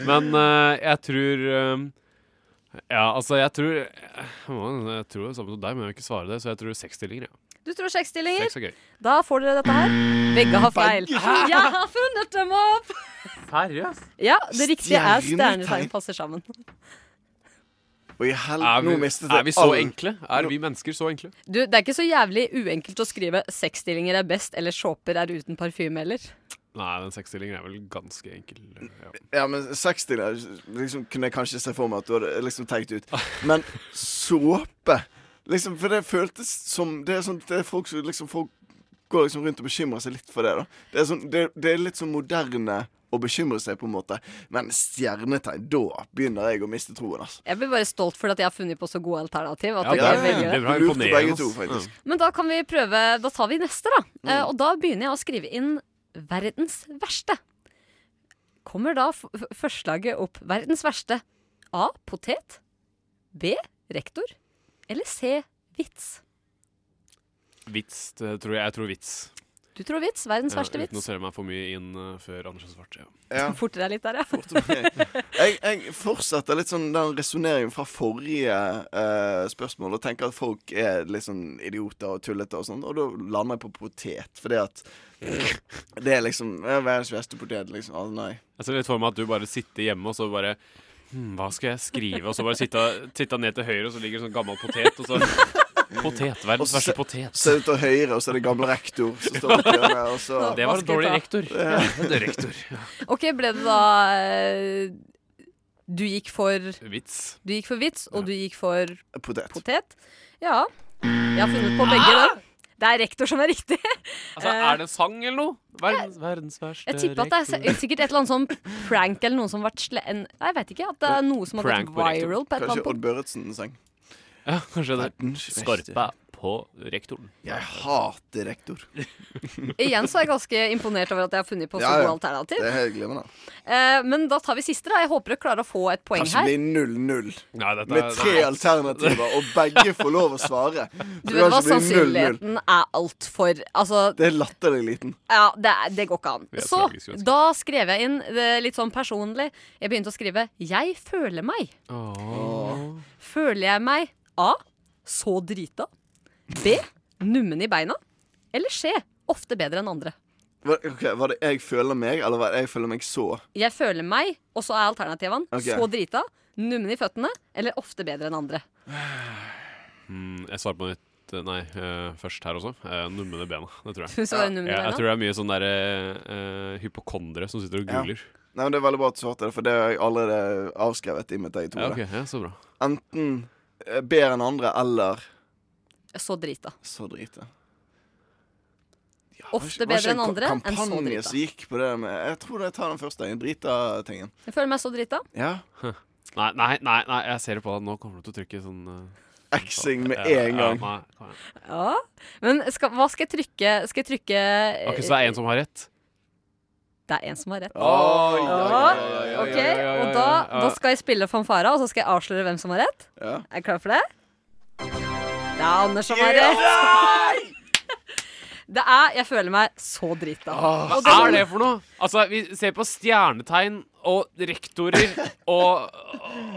Men uh, jeg tror um, Ja, altså, jeg tror Jeg, tror det samme som deg, men jeg vil ikke svare det, så jeg tror seksstillinger. Ja. Du tror sexstillinger? Sex er gøy. Da får dere dette her. Begge har feil. Jeg har funnet dem opp! Seriøst? Ja, det riktige er stjernetegn passer sammen. Og i Er vi, nå mistet er vi så all- enkle? Er vi mennesker så enkle? Du, det er ikke så jævlig uenkelt å skrive sexstillinger er best eller såper er uten parfyme heller. Nei, den sexstillingen er vel ganske enkel. Ja. Ja, men sexstillinger liksom, kunne jeg kanskje se for meg at du hadde liksom tenkt ut. Men såpe liksom, For det føltes som Det er, sånn, det er folk som liksom Folk går liksom rundt og bekymrer seg litt for det. da Det er, sånn, det, det er litt sånn moderne å bekymre seg, på en måte. Men stjernetegn, da begynner jeg å miste troen. Altså. Jeg blir bare stolt for at jeg har funnet på så gode alternativ. At Ja, det, det det. bra. Lurte begge to, faktisk. Mm. Men da kan vi prøve Da tar vi neste, da. Eh, og da begynner jeg å skrive inn verdens verste. Kommer da f f- opp verdens verste A. Potet. B. Rektor. Eller C. Vits. Vits, det tror jeg. Jeg tror vits. Du tror vits? Verdens Ja, verste uten å vits? se meg for mye inn uh, før Anders har svart. Ja. Ja. Forte deg litt der, ja. Jeg, jeg fortsetter litt sånn den resonneringen fra forrige uh, spørsmål og tenker at folk er litt sånn idioter og tullete og sånn, og da lander jeg på potet. Fordi at det er liksom er Verdens verste potet, liksom. Altså, nei. Jeg ser litt for meg at du bare sitter hjemme og så bare hm, Hva skal jeg skrive? Og så bare sitte, sitte ned til høyre, og så ligger det sånn gammel potet, og så Potet. Verdens verste potet. Så er det til høyre, og så er det gamle rektor som står på hjørnet, og så Det var en dårlig rektor. Ja. Det er rektor. OK, ble det da eh, Du gikk for Vits. Du gikk for vits, og du gikk for Potet. potet. Ja. Jeg har funnet på begge da Det er rektor som er riktig. Altså, er det en sang eller noe? Verdens, verdens verste Jeg tipper at det er sikkert et eller annet sånn prank eller noe som har vært sle... en- Nei, Jeg vet ikke. At det er noe som har Prank gått på rektor. viral på et eller Kanskje annet Odd punkt. Børretzen sang. Ja, kanskje det. Skorpa på rektoren. Jeg hater rektor. Igjen så er jeg ganske imponert over at jeg har funnet på så Ja, gode alternativ. Det er helt glimrende. Eh, men da tar vi siste, da. Jeg håper du klarer å få et poeng Kanskje her. Kanskje blir 0-0. Nei, dette Med er- tre alternativer, og begge får lov å svare. Du vet hva, sannsynligheten er altfor Altså, Det er latterlig liten. ja, det, er- det går ikke an. Så da skrev jeg inn det litt sånn personlig. Jeg begynte å skrive 'Jeg føler meg'. Føler jeg meg A. Så drita. B. Nummen i beina. Eller C. Ofte bedre enn andre. Var, ok, var det 'jeg føler meg', eller var det 'jeg føler meg så'? Jeg føler meg, og så er alternativene okay. så drita, nummen i føttene eller ofte bedre enn andre. Mm, jeg svarer på nytt Nei, uh, først her også. Uh, numne bena. Det tror jeg. Du Det numne Ja, jeg, jeg tror det er mye sånn derre uh, hypokondere som sitter og Ja. Nei, men Det er veldig bra at du svarte det, for det har jeg allerede avskrevet i mitt eget Ja, hode. ja, så bra. Enten eh, bedre enn andre, eller Så drita. så drita. Ofte bedre enn andre enn så kampanje drita. som gikk på det med Jeg tror jeg tar den første, den drita-tingen. Jeg føler meg så drita. Ja. Nei, nei, nei, nei, jeg ser det på deg. Nå kommer du til å trykke sånn uh, X-ing med en gang. kom igjen. Ja. Men skal, hva skal jeg trykke? Skal jeg trykke Akkurat så det er en som har rett? Det er en som har rett. Ja, OK, og da, da skal jeg spille fanfara, og så skal jeg avsløre hvem som har rett. Ja. Er du klar for det? Det er Anders som har rett. Det er Jeg føler meg så drita. Hva Og er det for noe? Altså, Vi ser på stjernetegn og rektorer og,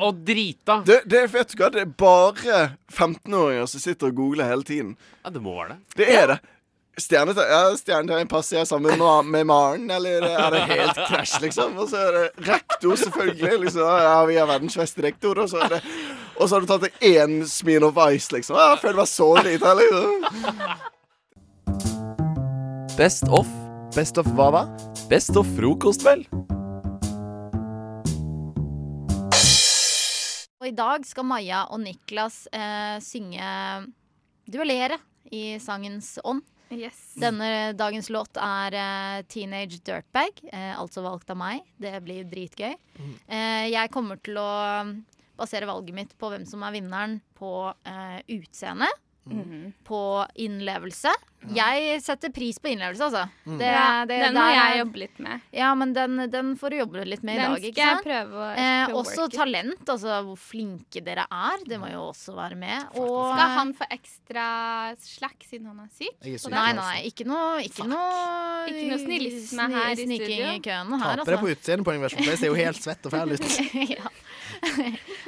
og drita. Det, det, vet du hva, det er bare 15-åringer som sitter og googler hele tiden. Ja, det må være det. Det er det. Stjernetegn ja, stjernetegn passer jeg sammen med, med Maren, eller er det helt krasj, liksom? Og så er det rektor, selvfølgelig. Liksom. Ja, vi er verdens beste rektor. Og så, er det, og så har du tatt én Smean of Ice, liksom. Ja, Jeg føler meg så lite, liksom. Best of. Best of hva da? Best of frokost, vel. Og i dag skal Maja og Niklas eh, synge duellere i sangens ånd. Denne dagens låt er uh, 'Teenage Dirtbag', uh, altså valgt av meg. Det blir dritgøy. Uh, jeg kommer til å basere valget mitt på hvem som er vinneren, på eh, Mhm. På innlevelse. Jeg setter pris på innlevelse, altså. Mm. Det, det, den må der jeg jobbe litt med. Ja, men den, den får du jobbe litt med i Den dag. skal ikke jeg sant? prøve å- eh, også talent, altså hvor flinke dere er. Det må jo også være med. Og Skal han få ekstra slack siden han er syk? Er syk, Nei, nei, ikke noe, ikke noe Ikke noe snillisme her i studio. i her, Taper jeg på altså. utseendepoeng, for jeg ser jo helt svett og fæl ut. ja.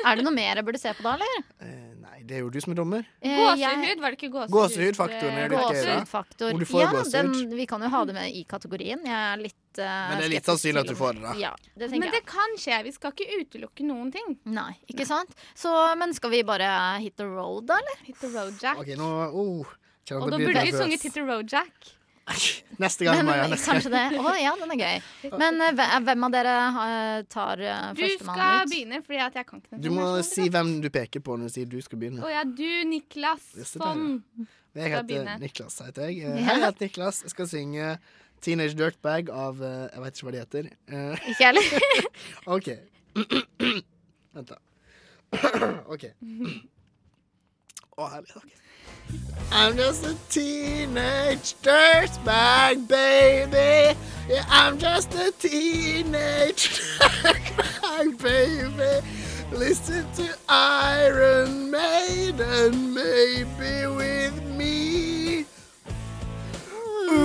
Er det noe mer jeg burde se på da, eller? Nei, det er jo du som er dommer. Eh, Gåsehud, var det ikke gåsehud? Gåsehudfaktoren er det? Gåsehudfaktor. Om du får Ja, gåsehud. den, vi kan jo ha det med i kategorien. Jeg er litt uh, Men det er litt sannsynlig at du får det, da. Ja, det tenker Men det kan skje. Vi skal ikke utelukke noen ting. Nei, ikke sant? Så, men skal vi bare hit the road, da, eller? Hit the road, Jack. OK, nå oh, Og da burde vi sunget Hit the road, Jack. Neste gang, Maja. Neste kanskje gang. det. Å ja, den er gøy. Men eh, hvem av dere tar førstemann ut? Du skal ut? begynne, fordi jeg kan ikke noe. Du må si hvem du peker på når du sier du skal begynne. Å ja, du, Niklas. Sånn. Jeg heter. Niklas, heter jeg. Eh, Hei, jeg heter Niklas. Jeg skal synge Teenage Dirtbag av eh, Jeg vet ikke hva de heter. Eh, Ikke jeg heller. OK. Vent, da. OK. I'm just a teenage dirtbag, baby. Yeah, I'm just a teenage dirtbag, baby. Listen to Iron Maiden, maybe with me. Ooh,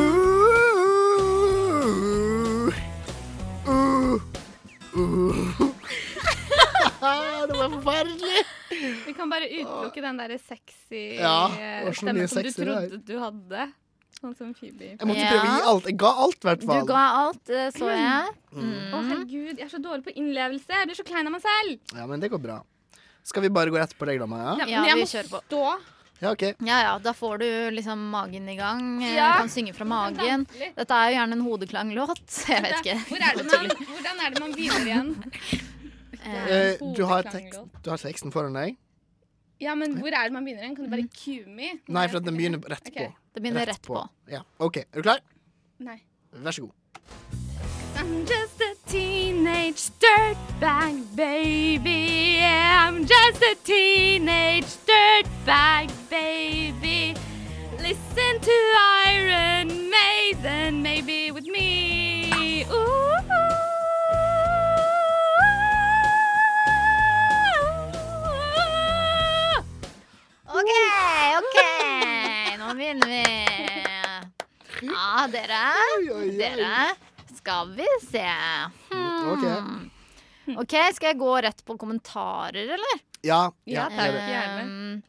ooh, ooh. Det var forferdelig. Vi kan bare utelukke den derre sexy Ja, eh, stemmen som du sexy der. trodde du hadde. Sånn som Phoebe. Jeg måtte prøve å gi alt. Jeg ga alt, i hvert Du ga alt, eh, så jeg. Å, herregud, jeg er så dårlig på innlevelse. Jeg blir så klein av meg selv. Ja, men det går bra. Skal vi bare gå rett på Maja? Ja, Ja, jeg vi må kjører på. stå. Ja, okay. Ja ja, da får du liksom magen i gang. Du Ja. Kan synge fra magen. Dette er jo gjerne en hodeklanglåt. Jeg vet ikke. Hvor er det man, hvordan er det man begynner igjen? Eh, du, har tekst, du har teksten foran deg? Ja, men hvor er det man begynner? Kan du bare cue me? Nei, for at den begynner rett Ok. Okay. Det begynner rett på. Ja, OK. Er du klar? Nei. Vær så god. I'm just a teenage dirtbag baby. I'm just a teenage dirtbag baby. Listen to Iron Maiden, maybe with me. Ooh. OK, OK. Nå begynner vi. Ja, dere. Dere. Skal vi se. Hmm. OK, skal jeg gå rett på kommentarer, eller? Ja. Ja, takk. Gjerne. Um,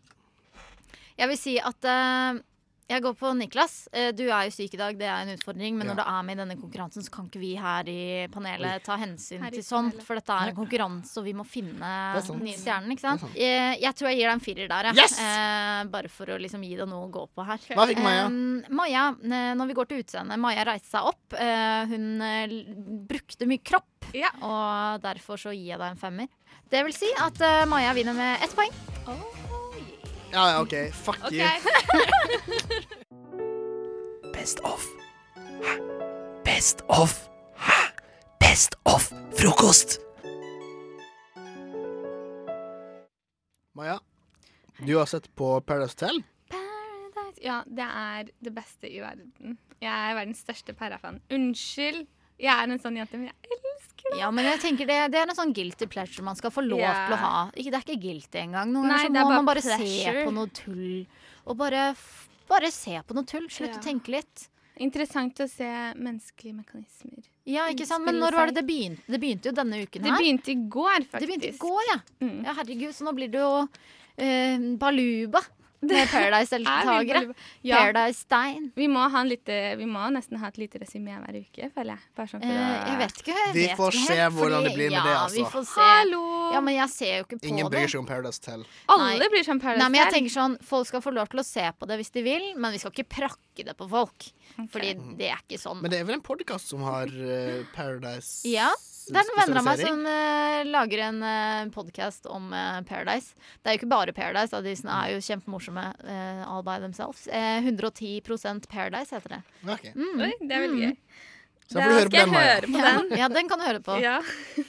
jeg vil si at eh, jeg går på Niklas. Eh, du er jo syk i dag, det er en utfordring. Men Ja. når du er med i denne konkurransen, så kan ikke vi her i panelet ta hensyn til sånt. For dette er en konkurranse, og vi må finne nye stjernen. ikke sant? Eh, jeg tror jeg gir deg en firer der, jeg. Yes! Eh, bare for å liksom gi deg noe å gå på her. Hva fikk Maja? Eh, Maja, når vi går til utseendet Maja reiste seg opp. eh, hun eh, brukte mye kropp, Ja. og derfor så gir jeg deg en femmer. Det vil si at eh, Maja vinner med ett poeng. Ja, ja, OK. Fuck you. Best of. Hæ? Best of. Hæ? Best of frokost. Maja, du har sett på Paradise Hotel? Paradise. Ja, det er det beste i verden. Jeg er verdens største Perra-fan. Unnskyld. Jeg er en sånn jente, men jeg elsker det. Ja, men jeg tenker det, det er en sånn guilty pleasure man skal få lov yeah. til å ha. Ikke, det er ikke guilty engang. Noen ganger er må bare man bare pleasure. se på noe tull. Og bare, bare se på noe tull. Slutt Ja. å tenke litt. Interessant å se menneskelige mekanismer. Ja, ikke sant? Men når var det det begynte? Det begynte jo denne uken her. Det begynte i går, faktisk. Det begynte i går, ja. Ja, herregud, så nå blir det jo eh, baluba med Paradise-deltakere. Er vi Ja. Paradise Stein. Vi må, ha lite, vi må nesten ha et lite resymé hver uke, føler jeg. Bare sånn for Eh, å jeg vet ikke. Jeg Vi vet får ikke se helt, hvordan fordi- det blir med ja, det, altså. Vi får se. Hallo! Ja, men jeg ser jo ikke på Ingen bryr seg om Paradise Tell. Alle Nei. seg om Paradise Nei, men jeg tenker sånn, Folk skal få lov til å se på det hvis de vil, men vi skal ikke prakke det på folk. Fordi det er ikke sånn. Men det er vel en podkast som har uh, Paradise Ja, det er noen venner av meg som uh, lager en uh, podkast om uh, Paradise. Det er jo ikke bare Paradise, da. de er jo kjempemorsomme eh, all by themselves. Eh, 110% Paradise heter det. Okay. Mm. Oi, det er veldig Mm. Så da får du høre på den, Maja. høre på Ja, den. ja, den kan du høre på. Ja.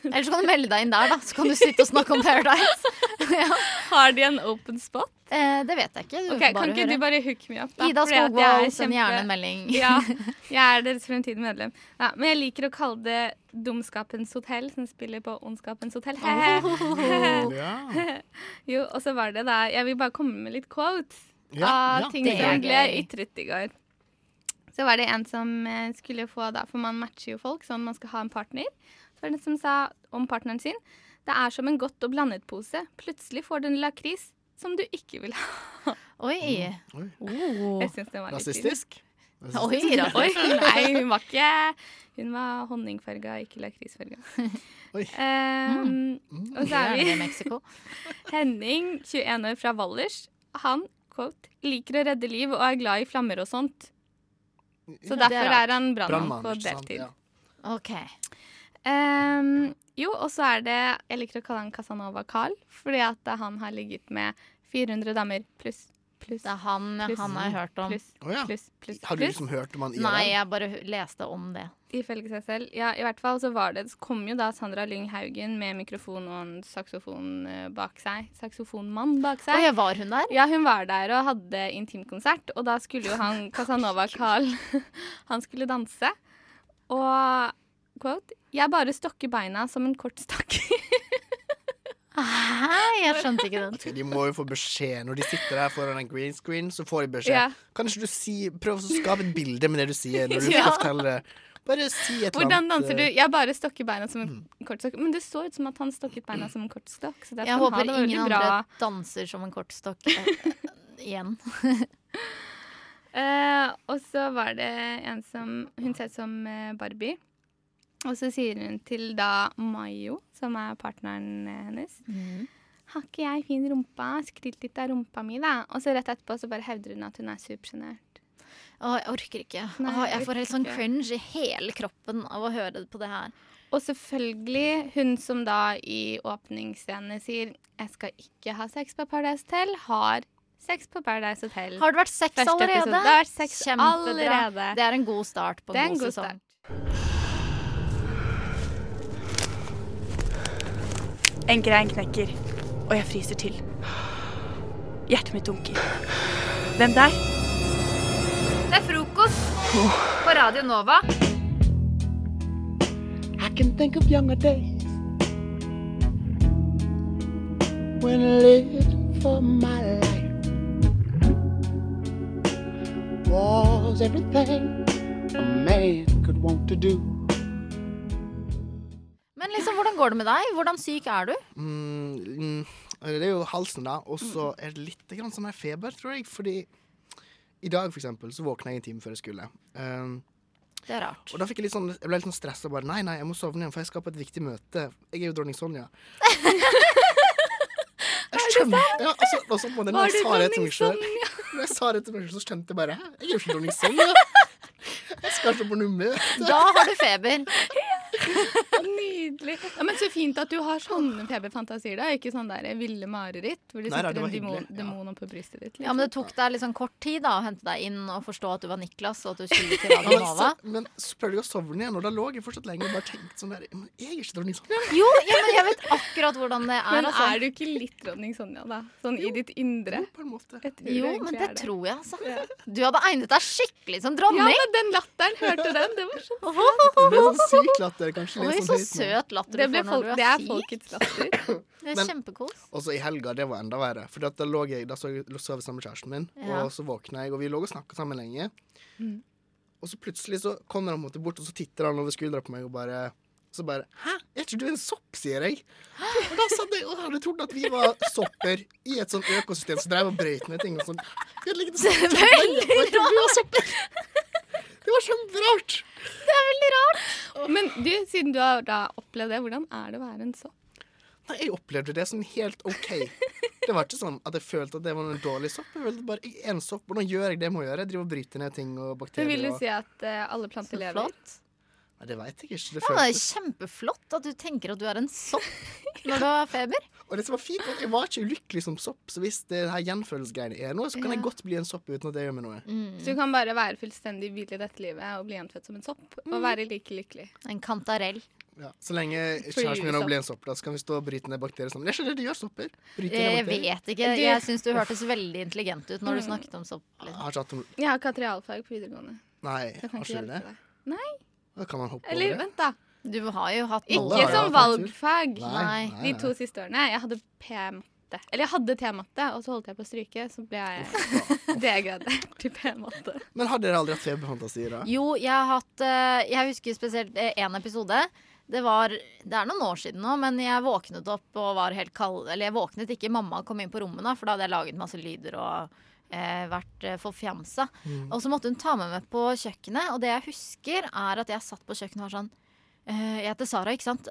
Eller så kan du melde deg inn der, da. Så kan du sitte og snakke om Paradise. Har de en open spot? Eh, det vet jeg ikke. Du Ok, bare Kan ikke høre. du bare hook me up? da? Ida skal gå jeg Skogvold, send gjerne en melding. Ja, jeg er deres fremtidige medlem. Ja, men jeg liker å kalle det Dumskapens hotell, som spiller på Ondskapens hotell. Oh. Jo, og så var det da Jeg vil bare komme med litt quotes Ja, av ja. ting som ble ytret i går. Så var det en som eh, skulle få da, for man matcher jo folk sånn man skal ha en partner. Så var det en som sa om partneren sin det er som en godt og blandet pose. Plutselig får du en lakris som du ikke vil ha. Oi. Oi. Oh. Jeg syns den var litt. Rasistisk? Oi, da. Oi, nei, hun var ikke Hun var honningfarga, ikke lakrisfarga. Oi. Um, og så er vi Henning, 21 år fra Valdres. Han quote, liker å redde liv og er glad i flammer og sånt. Så er derfor er han brannmann på sant? deltid. Ja. OK. Um, jo, og så er det Jeg liker å kalle han Casanova Carl, fordi at han har ligget med 400 damer pluss. Plus, Det er han plus, han har jeg hørt om. Plus, oh, ja. Har du liksom hørt om han IRL? Nei, jeg bare leste om det. Ifølge seg selv. Ja, i hvert fall så var det Så kom jo da Sandra Lyng Haugen med mikrofon og en saksofon eh, bak seg. Saksofonmann bak seg. Å var hun der? Ja, hun var der og hadde intimkonsert, og da skulle jo han Casanova Carl Han skulle danse. Og quote Jeg bare stokker beina som en kort stakker. Hæ? Jeg skjønte ikke den. De må jo få beskjed når de sitter der foran en green screen. Så får de beskjed. Ja. Kan ikke du si prøve å skape et bilde med det du sier når du Ja. skal fortelle det. Bare si et eller Hvordan danser du? eh, Jeg bare stokker beina som en kortstokk. Men det så ut som at han stokket beina som en kortstokk. Så Jeg ha. håper Det ingen bra. andre danser som en kortstokk eh, eh, igjen. uh, og så var det en som Hun ser ut som Barbie. Og så sier hun til da Mayo, som er partneren hennes hennes Har ikke jeg fin rumpa? Skryt litt av rumpa mi, da. Og så rett etterpå så bare hevder hun at hun er supersjenert. Å, jeg orker ikke. Nei, Å, jeg får helt sånn cringe i hele kroppen av å høre på det her. Og selvfølgelig hun som da i åpningsscenen sier 'Jeg skal ikke ha sex på Paradise Hotel', har sex på Paradise Hotel. Har det vært sex Første allerede? episode. Det har vært sex Kjempebra. allerede. Det er en god start på en en god, god sesong. En grein knekker, og jeg fryser til. Hjertet mitt dunker. Hvem der? Frokost på Radio Nova. I can think of younger days when living for my life was everything a man could want to do. Men liksom, hvordan går det med deg? Hvordan syk er du? Mm, mm, det er jo halsen, da. Og så er det litt grann som her feber, tror jeg. Fordi i dag, for eksempel, så våkna jeg en time før jeg skulle. Um, Det er rart. og da fikk jeg litt sånn Jeg ble litt sånn stressa. Bare nei, nei, jeg må sovne igjen, for jeg skal på et viktig møte. Jeg er jo dronning Sonja. Jeg skjønte ja, altså, altså, så på den, Var jeg sa det til meg sjøl, jeg sa det til meg selv, så skjønte jeg bare Hæ, jeg er jo ikke dronning Sonja. Jeg skal ikke på noe møte. Da har du feber. Nydelig. Ja, men Så fint at du har sånne feberfantasier. da Ikke sånn der ville mareritt hvor du sitter en demon, ja. demon oppå brystet ditt. Ja, men Det tok deg sånn kort tid da å hente deg inn og forstå at du var Niklas, og at du skulle til Ja, Radio men, Nova. så, men så prøvde jeg å sovne igjen, og da lå jeg fortsatt lenge og bare tenkte sånn der Men jeg er ikke dronning Sonja. Jo, ja, men jeg vet akkurat hvordan det er. Men altså. er du ikke litt dronning Sonja, da? Sånn i ditt indre? på en måte. Jo, men det tror jeg, altså. Du hadde egnet deg skikkelig som dronning. Ja, men den latteren, hørte du den? Det var så sånn syk latter. Kanskje Oi, så søt latter Det, du får folk, når du det er er syk. folkets latter. Det er kjempekos. Og så i helga, det var enda verre. For da lå jeg Da så jeg sov jeg sammen med kjæresten min, Ja. og så våkna jeg, og vi lå og snakka sammen lenge. Mm. Og så plutselig så kommer han bort, og så titter han over skuldra på meg og bare så bare Hæ, er ikke du en sopp, sier jeg. Og da satt jeg og hadde trodd at vi var sopper i et sånt økosystem som drev og brøyt ned ting. Og sånn. Vi hadde Det var kjemperart. Det er veldig rart. Men du, siden du har da opplevd det, hvordan er det å være en sopp? Nei, jeg opplevde det som helt OK. Det var ikke sånn at jeg følte at det var en dårlig sopp. Jeg følte bare jeg er en sopp, Hvordan gjør jeg det jeg må gjøre. Jeg driver og bryter ned ting og bakterier. bakterier. vil du si at uh, alle planter lever? Nei, det veit jeg ikke. Det Ja, det er kjempeflott at du tenker at du er en sopp når du har feber. Og det som var fint, var at jeg var ikke ulykkelig som sopp, så hvis det her gjenfødelsesgreiene er noe, så kan jeg godt bli en sopp uten at det gjør meg noe. Så du kan bare være fullstendig hvil i dette livet og bli gjenfødt som en sopp og Mm. være like lykkelig. En kantarell. Ja, så lenge kjæresten min blir en sopp, da så kan vi stå og bryte ned bakterier sammen. Det er ikke det de gjør, sopper. Bryter Jeg vet ikke. Jeg syns du hørtes veldig intelligent ut når du Mm. snakket om sopp. Jeg har ikke hatt Jeg realfag på videregående. Nei, jeg har ikke ikke du det? Nei. Da kan man hoppe Eller over det. vent, da. Du har jo hatt Ikke som hatt valgfag. Nei, nei, nei. De to siste årene. Jeg hadde P-matte. Eller jeg hadde T-matte, og så holdt jeg på å stryke. Så ble jeg degradert til P-matte. Men har dere aldri hatt feberfantasier, da? Jo, jeg har hatt eh, Jeg husker spesielt én episode. Det var Det er noen år siden nå, men jeg våknet opp og var helt kald Eller jeg våknet ikke, mamma kom inn på rommet, da, for da hadde jeg laget masse lyder og eh, vært eh, forfjamsa. Mm. Og så måtte hun ta med meg på kjøkkenet, og det jeg husker, er at jeg satt på kjøkkenet og var sånn eh, Jeg heter Sara, ikke sant?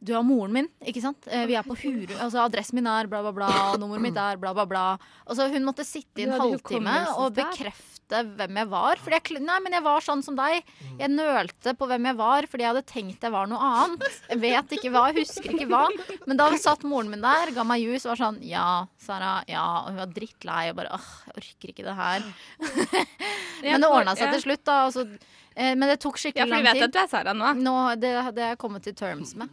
Du er moren min, ikke sant? Eh, vi er på Huru, altså adressen min er bla, bla, bla, nummeret mitt er bla, bla, bla. Altså, hun måtte sitte i en halvtime og bekrefte hvem jeg var. Fordi jeg, nei, men jeg var sånn som deg. Jeg nølte på hvem jeg var fordi jeg hadde tenkt jeg var noe annet. Jeg vet ikke hva, husker ikke hva. Men da satt moren min der, ga meg juice og var sånn Ja, Sara. Ja. Og hun var drittlei og bare åh, jeg orker ikke det her. Men det ordna seg til slutt, da. Altså, eh, men det tok Ja, skikkelig for lang vi vet tid. at du er Sara nå. Nå, det, det har jeg kommet til terms med.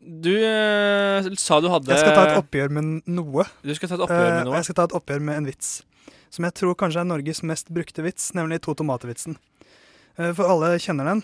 du eh, sa du hadde Jeg skal ta et oppgjør med noe. Du skal ta et oppgjør med Eh, noe? jeg skal ta et oppgjør med en vits. Som jeg tror kanskje er Norges mest brukte vits, nemlig to tomater-vitsen. Eh, For alle kjenner den.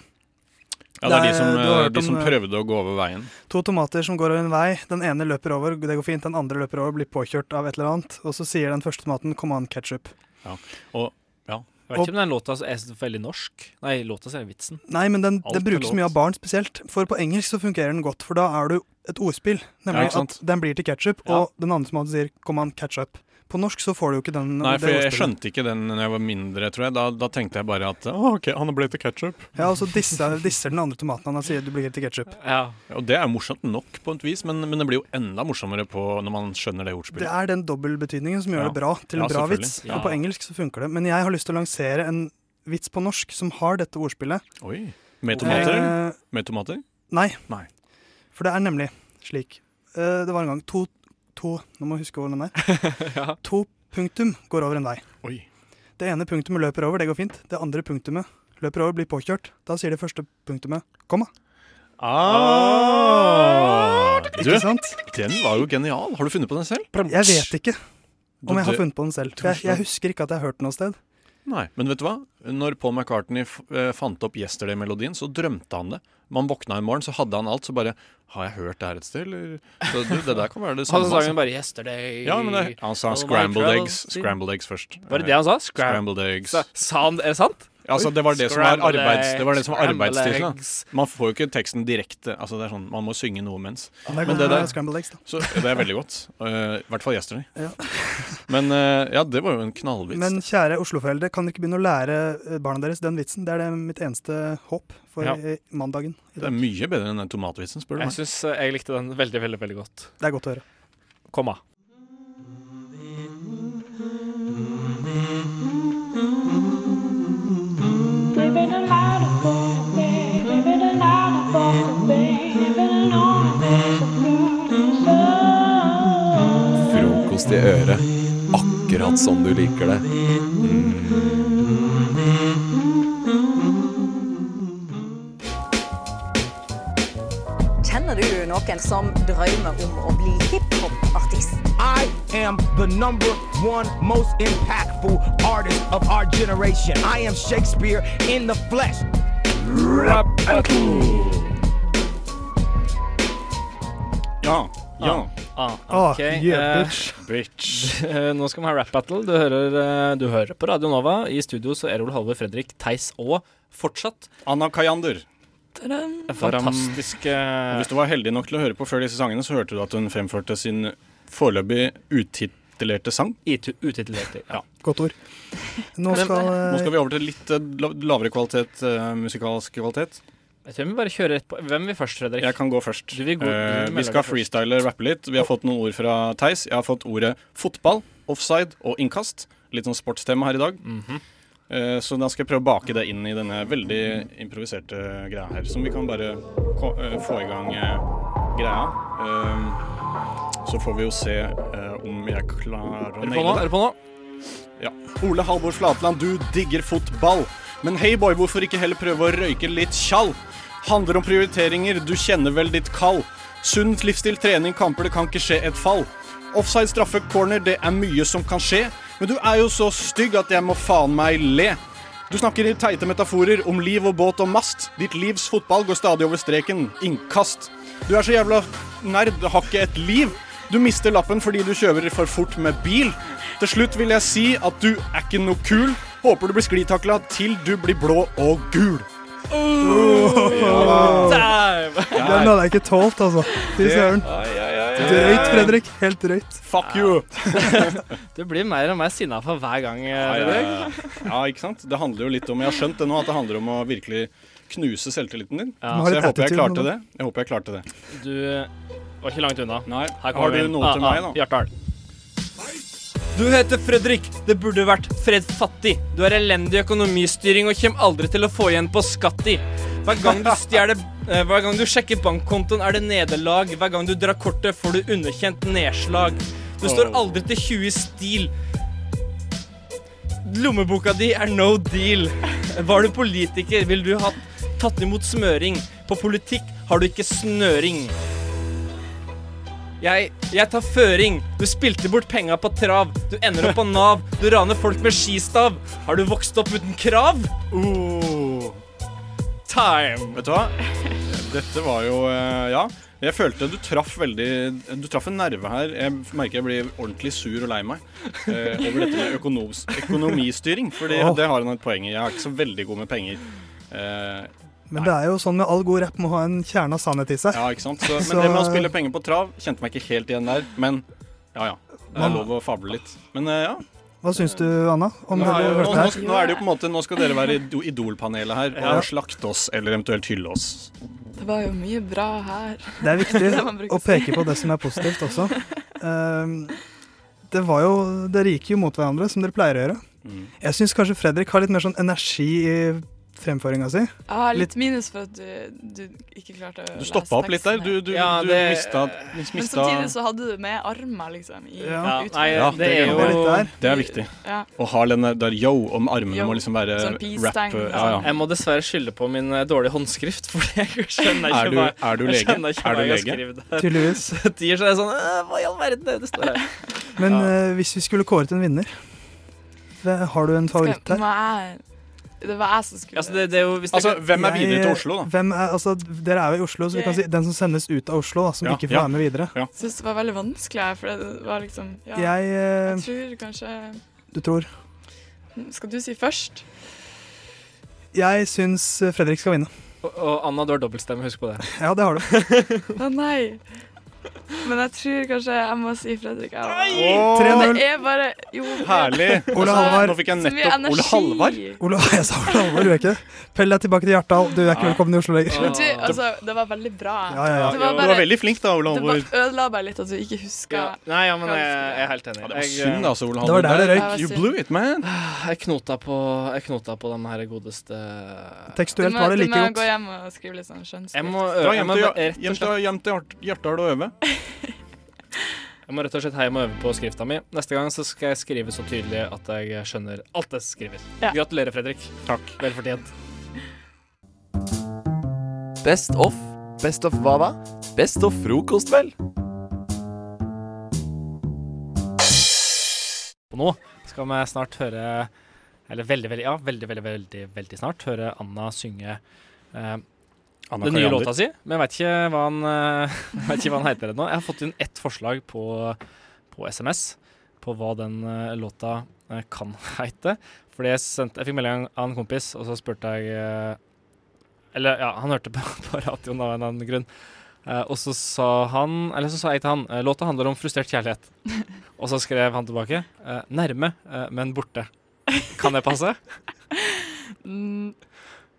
Ja, det er de som, eh, de som prøvde å gå over veien. To tomater som går over en vei. Den ene løper over, det går fint. Den andre løper over, blir påkjørt av et eller annet. Og så sier den første tomaten 'come on, ketchup'. Ja. Og, ja. Jeg vet ikke om den låta er så veldig norsk. Nei, låta er vitsen. Nei, men den, den brukes mye av barn spesielt. For på engelsk så fungerer den godt, for da er du et ordspill. Nemlig ja, at den blir til ketchup, Ja. og den andre som sier 'come on, ketchup'. På norsk så får du jo ikke den. Nei, for jeg skjønte ikke den da jeg var mindre, tror jeg. Da, da tenkte jeg bare at å, ok, han har blitt til ketsjup. Ja, og så disser, disser den andre tomaten han og sier du blir til ketsjup. Ja. Og det er morsomt nok på et vis, men, men det blir jo enda morsommere på når man skjønner det ordspillet. Det er den dobbeltbetydningen som gjør Ja. det bra til en Ja, bra vits. Ja. Og på engelsk så funker det. Men jeg har lyst til å lansere en vits på norsk som har dette ordspillet. Oi. Med tomater? Eh, Med tomater? Nei. Nei. For det er nemlig slik. Eh, det var en gang to, to Nå må jeg huske hvor den er. To punktum går over en vei. Oi. Det ene punktumet løper over, det går fint. Det andre punktumet løper over, blir påkjørt. Da sier det første punktumet 'komma'. Ah, du, den var jo genial. Har du funnet på den selv? Jeg vet ikke om jeg har funnet på den selv. Jeg, jeg husker ikke at jeg har hørt den noe sted. Nei, men vet du hva? Når Paul McCartney eh, fant opp Yesterday-melodien, så drømte han det. Man våkna en morgen, så hadde han alt, så bare Har jeg hørt det her et sted, eller? Så du, det der kan være det samme. Han sa altså. bare Yesterday Ja, men det, han sa scrambled eggs, scrambled eggs først. Var det det han sa? Scram- Scrambled eggs. Sa- sa han- er det sant? Altså, det var det som var Scrambled arbeids, det var det som var arbeidstittelen. Man får jo ikke teksten direkte. Altså, det er sånn, man må synge noe mens. Men det der. Så, det er veldig godt. Uh, I hvert fall Yesterday. Ja. Men uh, ja, det var jo en knallvits. Men kjære Oslo-foreldre, kan dere ikke begynne å lære eh, barna deres den vitsen? Det er det mitt eneste håp for Ja. eh, mandagen. i det er mye bedre enn den tomatvitsen, spør du meg. Jeg syns jeg likte den veldig, veldig veldig godt. Det er godt å høre. Komma. i øret, akkurat som du liker det. Mm. Kjenner du noen som drømmer om å bli hiphop-artist? I am the number one most impactful artist of our generation. I am Shakespeare in the flesh. Ja. Ja. Ah, Ah, ok. yeah, bitch. Uh, Bitch. eh, Nå skal vi ha rap battle. Du hører, eh, du hører på Radio Nova. I studio så Erol Halve, Fredrik Theis og fortsatt Anna Kayander. Fantastisk Hvis du var heldig nok til å høre på før disse sangene, så hørte du at hun fremførte sin foreløpig utitlerte sang. Utitlerte, ja. Godt ord. Nå skal, eh, Nå skal vi over til litt eh, lavere kvalitet, eh, musikalsk kvalitet. Jeg tror vi bare kjører rett på. Hvem vil først, Fredrik? Jeg kan gå først. Gå- du Eh, vi skal freestyle rappe litt. Vi har fått noen ord fra Theis. Jeg har fått ordet fotball, offside og innkast. Litt sånn sportstema her i dag. Mhm. Eh, så da skal jeg prøve å bake det inn i denne veldig improviserte greia her. Som vi kan bare eh, få i gang greia. Eh, så får vi jo se om jeg klarer å Er det. Er du på nå? Ja. Ole Halvor Flatland, du digger fotball. Men hei boy, hvorfor ikke heller prøve å røyke litt tjall? Handler om prioriteringer, du kjenner vel ditt kall. Sunt livsstil, trening, kamper, det kan ikke skje et fall. Offside, straffe, corner, det er mye som kan skje. Men du er jo så stygg at jeg må faen meg le. Du snakker i teite metaforer om liv og båt og mast. Ditt livs fotball går stadig over streken. Innkast. Du er så jævla nerd, har ikke et liv. Du mister lappen fordi du kjører for fort med bil. Til slutt vil jeg si at du er ikke noe kul. Håper du blir sklitakla til du blir blå og gul. Damn! Den hadde jeg ikke tålt, altså. Fy søren. Drøyt, Fredrik. Helt drøyt. Fuck you. Du blir mer og mer sinna for hver gang, Ja, ja, Fredrik. ja. ja, ikke sant? Det handler jo litt om Jeg har skjønt det nå, at det handler om å virkelig knuse selvtilliten din. Ja. Så jeg håper jeg klarte det. Jeg håper jeg klarte det. Du var ikke langt unna. Nei. Her Har du noe til meg, da? Hjartdal. Du heter Fredrik. Det burde vært Fred Fattig. Du har elendig økonomistyring og kommer aldri til å få igjen på skatt i. Hver gang du stjeler eh, Hver gang du sjekker bankkontoen, er det nederlag. Hver gang du drar kortet, får du underkjent nedslag. Du står aldri til 20 i stil. Lommeboka di er no deal. Var du politiker, ville du ha tatt imot smøring. På politikk har du ikke snøring. Jeg, jeg tar føring. Du spilte bort penga på trav. Du ender opp på Nav. Du raner folk med skistav. Har du vokst opp uten krav? Uh. Time. Vet du hva? Dette var jo eh, Ja. Jeg følte du traff veldig Du traff en nerve her. Jeg merker jeg blir ordentlig sur og lei meg eh, over dette med økonomistyring. For oh. det har han et poeng i. Jeg er ikke så veldig god med penger. Eh, Men det er jo sånn med all god rapp må ha en kjerne av sannhet i seg. ja, ikke sant? Så, men Så- det med å spille penger på trav kjente meg ikke helt igjen der. Men ja, ja. Det er lov å fable litt. Men eh, ja. Hva syns du, Anna? Om Nå, det du hørte nå, her? nå er det jo på en måte Nå skal dere være i Idol-panelet her Ja. og slakte oss, eller eventuelt hylle oss. Det var jo mye bra her. Det er viktig det å peke på det som er positivt også. Ehm, det var jo Dere gikk jo mot hverandre, som dere pleier å gjøre. Mm. Jeg syns kanskje Fredrik har litt mer sånn energi i fremføringa si. Jeg har litt, minus for at du, du ikke klarte å Du stoppa opp litt der. Du, du, Ja, du mista, mista, Men samtidig så hadde du med armer, liksom. I Ja, nei, Ja, det er jo- Det er viktig. Ja. Å ha den der yo om armene Yo. må liksom være Sånn rap. Ja, ja. Jeg må dessverre skylde på min eh, dårlige håndskrift, for jeg skjønner ikke Er du- hva er du lege? Er du lege? der. Tydeligvis. Tier så er sånn «Øh, Hva i all verden er det det står her? Men eh, hvis vi skulle kåret en vinner, har du en favoritt der? her? jeg Det var jeg som skulle Altså, det, det er jo hvis Altså, hvem er Jeg- videre til Oslo, da? Hvem er, altså, dere er jo i Oslo, så vi kan si den som sendes ut av Oslo, da, som Ja, ikke får ja. være med videre. Ja. Jeg syns det var veldig vanskelig for det var liksom ja, Jeg, eh, jeg tror kanskje Du tror? Skal du si først? Jeg syns Fredrik skal vinne. Og, og Anna, du har dobbeltstemme, husk på det. Ja, det har du. Å nei. Men jeg tror kanskje jeg må si Fredrik. 3-0. Det er bare jo, Herlig. Ole Halvard. Nå fikk jeg nettopp Ole energi. Halvard. Ole, jeg sa Ole Halvard, du er ikke det? Pell deg tilbake til Hjartdal. Du er ikke velkommen i Oslo lenger. Du, altså, det var veldig bra. Ja, ja, ja. Det Du var veldig flink da, Ole Det Halvor. bare ødela bare litt at du ikke huska Ja. Nei, ja, men jeg, jeg er helt enig. Ja, det var synd, altså, Ole Det var der det røyk. You blew it, man. Jeg knota på, jeg knota på den her godeste Tekstuelt må, var det like godt. du må godt. gå hjem og skrive litt sånn skjønnskrift. Jeg må, øve, Dra hjem til, Hjartdal og øve. Jeg må rett og slett hjem og øve på skrifta mi. Neste gang så skal jeg skrive så tydelig at jeg skjønner alt jeg skriver. Ja. Gratulerer, Fredrik. Takk. Vel fortjent. Best of Best of hva da? Best of frokost, vel. Og nå skal vi snart høre Eller veldig, veldig, ja, veldig, veldig, veldig, veldig snart høre Anna synge eh, Anna den nye låta si. Men jeg vet ikke hva han, eh, vet ikke hva han heter ennå. Jeg har fått inn ett forslag på, på SMS på hva den eh, låta eh, kan heite. Fordi jeg, sendte, jeg fikk melding av en kompis, og så spurte jeg Eller ja, han hørte på, på radioen av en eller annen grunn. Eh, og så sa han Eller så sa jeg til han låta handler om frustrert kjærlighet. og så skrev han tilbake nærme, men borte. Kan det passe? Mm,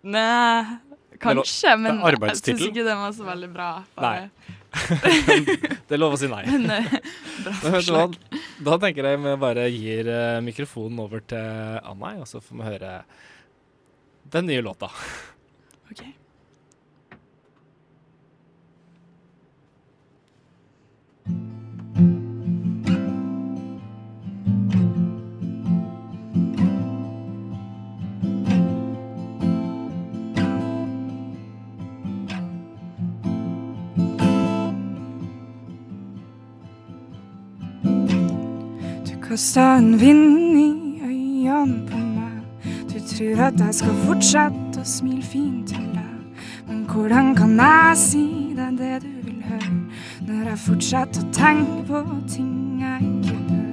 Nei, kanskje, men jeg syns ikke den var så veldig bra. Nei. det er lov å si nei. Men, eh? Da tenker jeg vi bare gir eh, mikrofonen over til Anna, og så får vi høre den nye låta. Ok. Kaster en vind i øynene på meg. Du tror at jeg skal fortsette å smile fint til deg. Men hvordan kan jeg si deg det du vil høre, når jeg fortsetter å tenke på ting jeg ikke bør?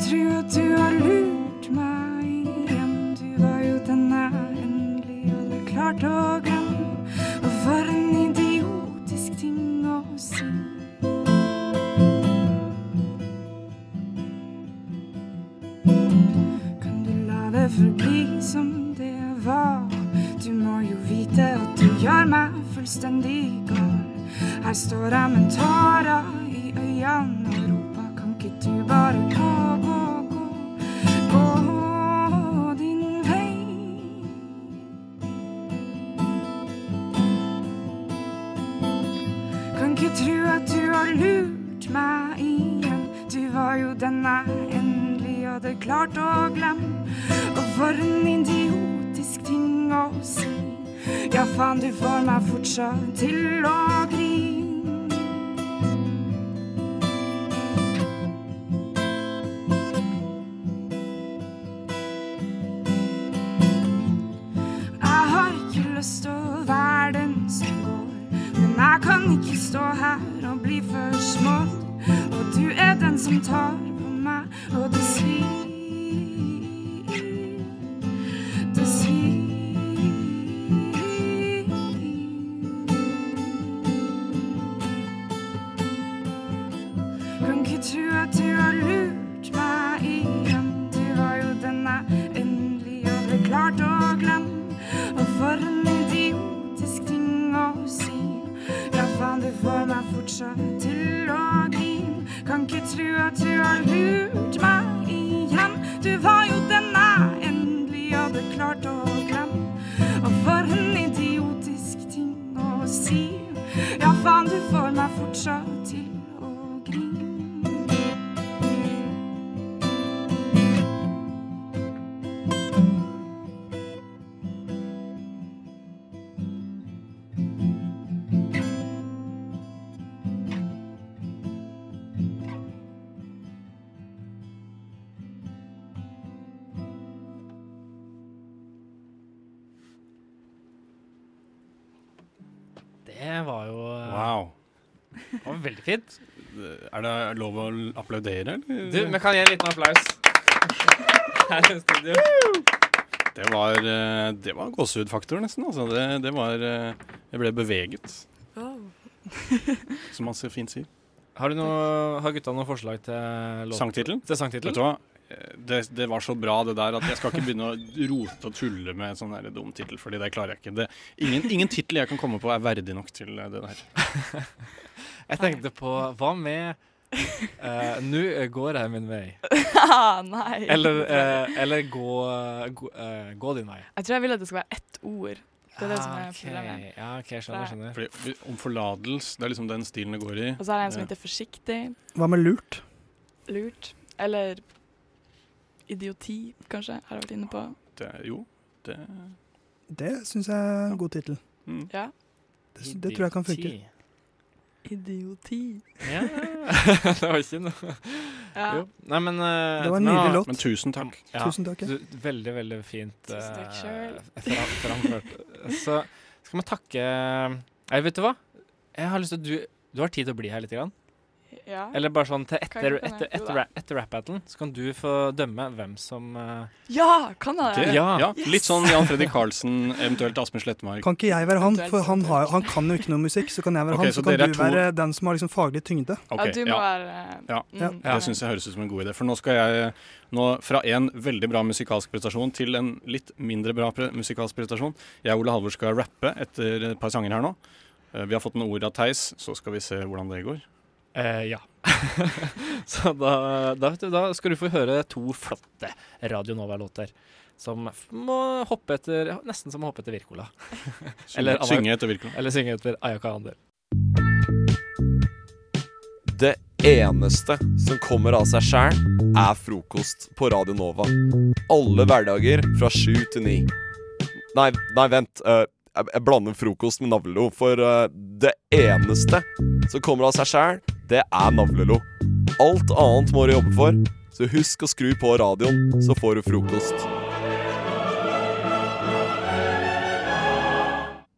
Tro at du har lurt meg igjen. Du var jo den jeg endelig hadde klart å glemme. Forbli som det var? Du må jo vite at du gjør meg fullstendig gal. Her står jeg med tårer i øynene og roper, kan ikke du bare gå, gå, gå, gå din vei? Kan ikke tro at du har lurt meg igjen. Du var jo den jeg endelig hadde klart å glemme. For en idiotisk ting å si. Ja, faen, du får meg fortsatt til å grine. Stå her og bli for smått. Og du er den som tar på meg, var veldig fint. Er det lov å applaudere, eller? Du, vi kan gi en liten applaus her i studio. Det var, eh, det var gåsehudfaktor, nesten. Altså. Det, det var eh, Jeg ble beveget, som man så fint sier. Har, du noe, har gutta noen forslag til? Sangtittelen? Til sangtittelen? Vet du hva? Eh, Det, det var så bra, det der, at jeg skal ikke begynne å rote og tulle med sånn der dum tittel, fordi det klarer jeg ikke. Det, ingen ingen tittel jeg kan komme på, er verdig nok til det der. Jeg tenkte på Hva med uh, Nå går jeg min vei. Ah, nei. Eller, uh, eller gå, gå, eh, gå din vei. Jeg tror jeg vil at det skal være ett ord. Det er det som er Ah, problemet. Ja, ok, skjønner, skjønner. Fordi, om forlatelse, det er liksom den stilen det går i. Og så er det en som heter forsiktig. Hva med lurt? Lurt. Eller idioti, kanskje, har jeg vært inne på. Det, jo, det Det syns jeg er en god tittel. Ja. Det, det tror jeg kan funke. Idioti. Ja, det var ikke noe Ja. Jo. Nei, men uh, Det var en men, nydelig låt. Men tusen takk. Ja, Tusen takk, ja. Du, veldig, veldig fint fra- framført. Så skal vi takke Nei, vet du hva? Jeg har lyst til at du Du har tid til å bli her litt? Grann. Ja. Eller bare sånn til etter, etter, etter, etter rap-battlen, så kan du få dømme hvem som uh, Ja, kan jeg Det, Ja. ja. Yes. Litt sånn Jan Fredrik Karlsen, eventuelt Asbjørn Slettmark. Kan ikke jeg være han, for han, har, han kan jo ikke noe musikk. Så kan jeg være okay, han, så så kan du to- være den som har liksom faglig tyngde. Okay, Ja, du må være Ja, mm, det syns jeg høres ut som en god idé. For nå skal jeg nå fra en veldig bra musikalsk prestasjon til en litt mindre bra pre musikalsk prestasjon. Jeg og Ole Halvor skal rappe etter et par sanger her nå. Eh, Vi har fått noen ord av Theis, så skal vi se hvordan det går. Eh, ja. så da, da, vet du, da skal du få høre to flotte Radio Nova-låter. Som må hoppe etter Nesten som å hoppe etter Wirkola. Synge- synge etter Wirkola. Eller synge etter Ayaka Ander. Det eneste som kommer av seg sjæl, er frokost på Radio Nova. Alle hverdager fra sju til ni. Nei, nei, vent. eh, jeg, jeg blander frokost med navlelo. For eh, det eneste som kommer av seg sjæl, det er navlelo. Alt annet må du jobbe for. Så husk å skru på radioen, så får du frokost.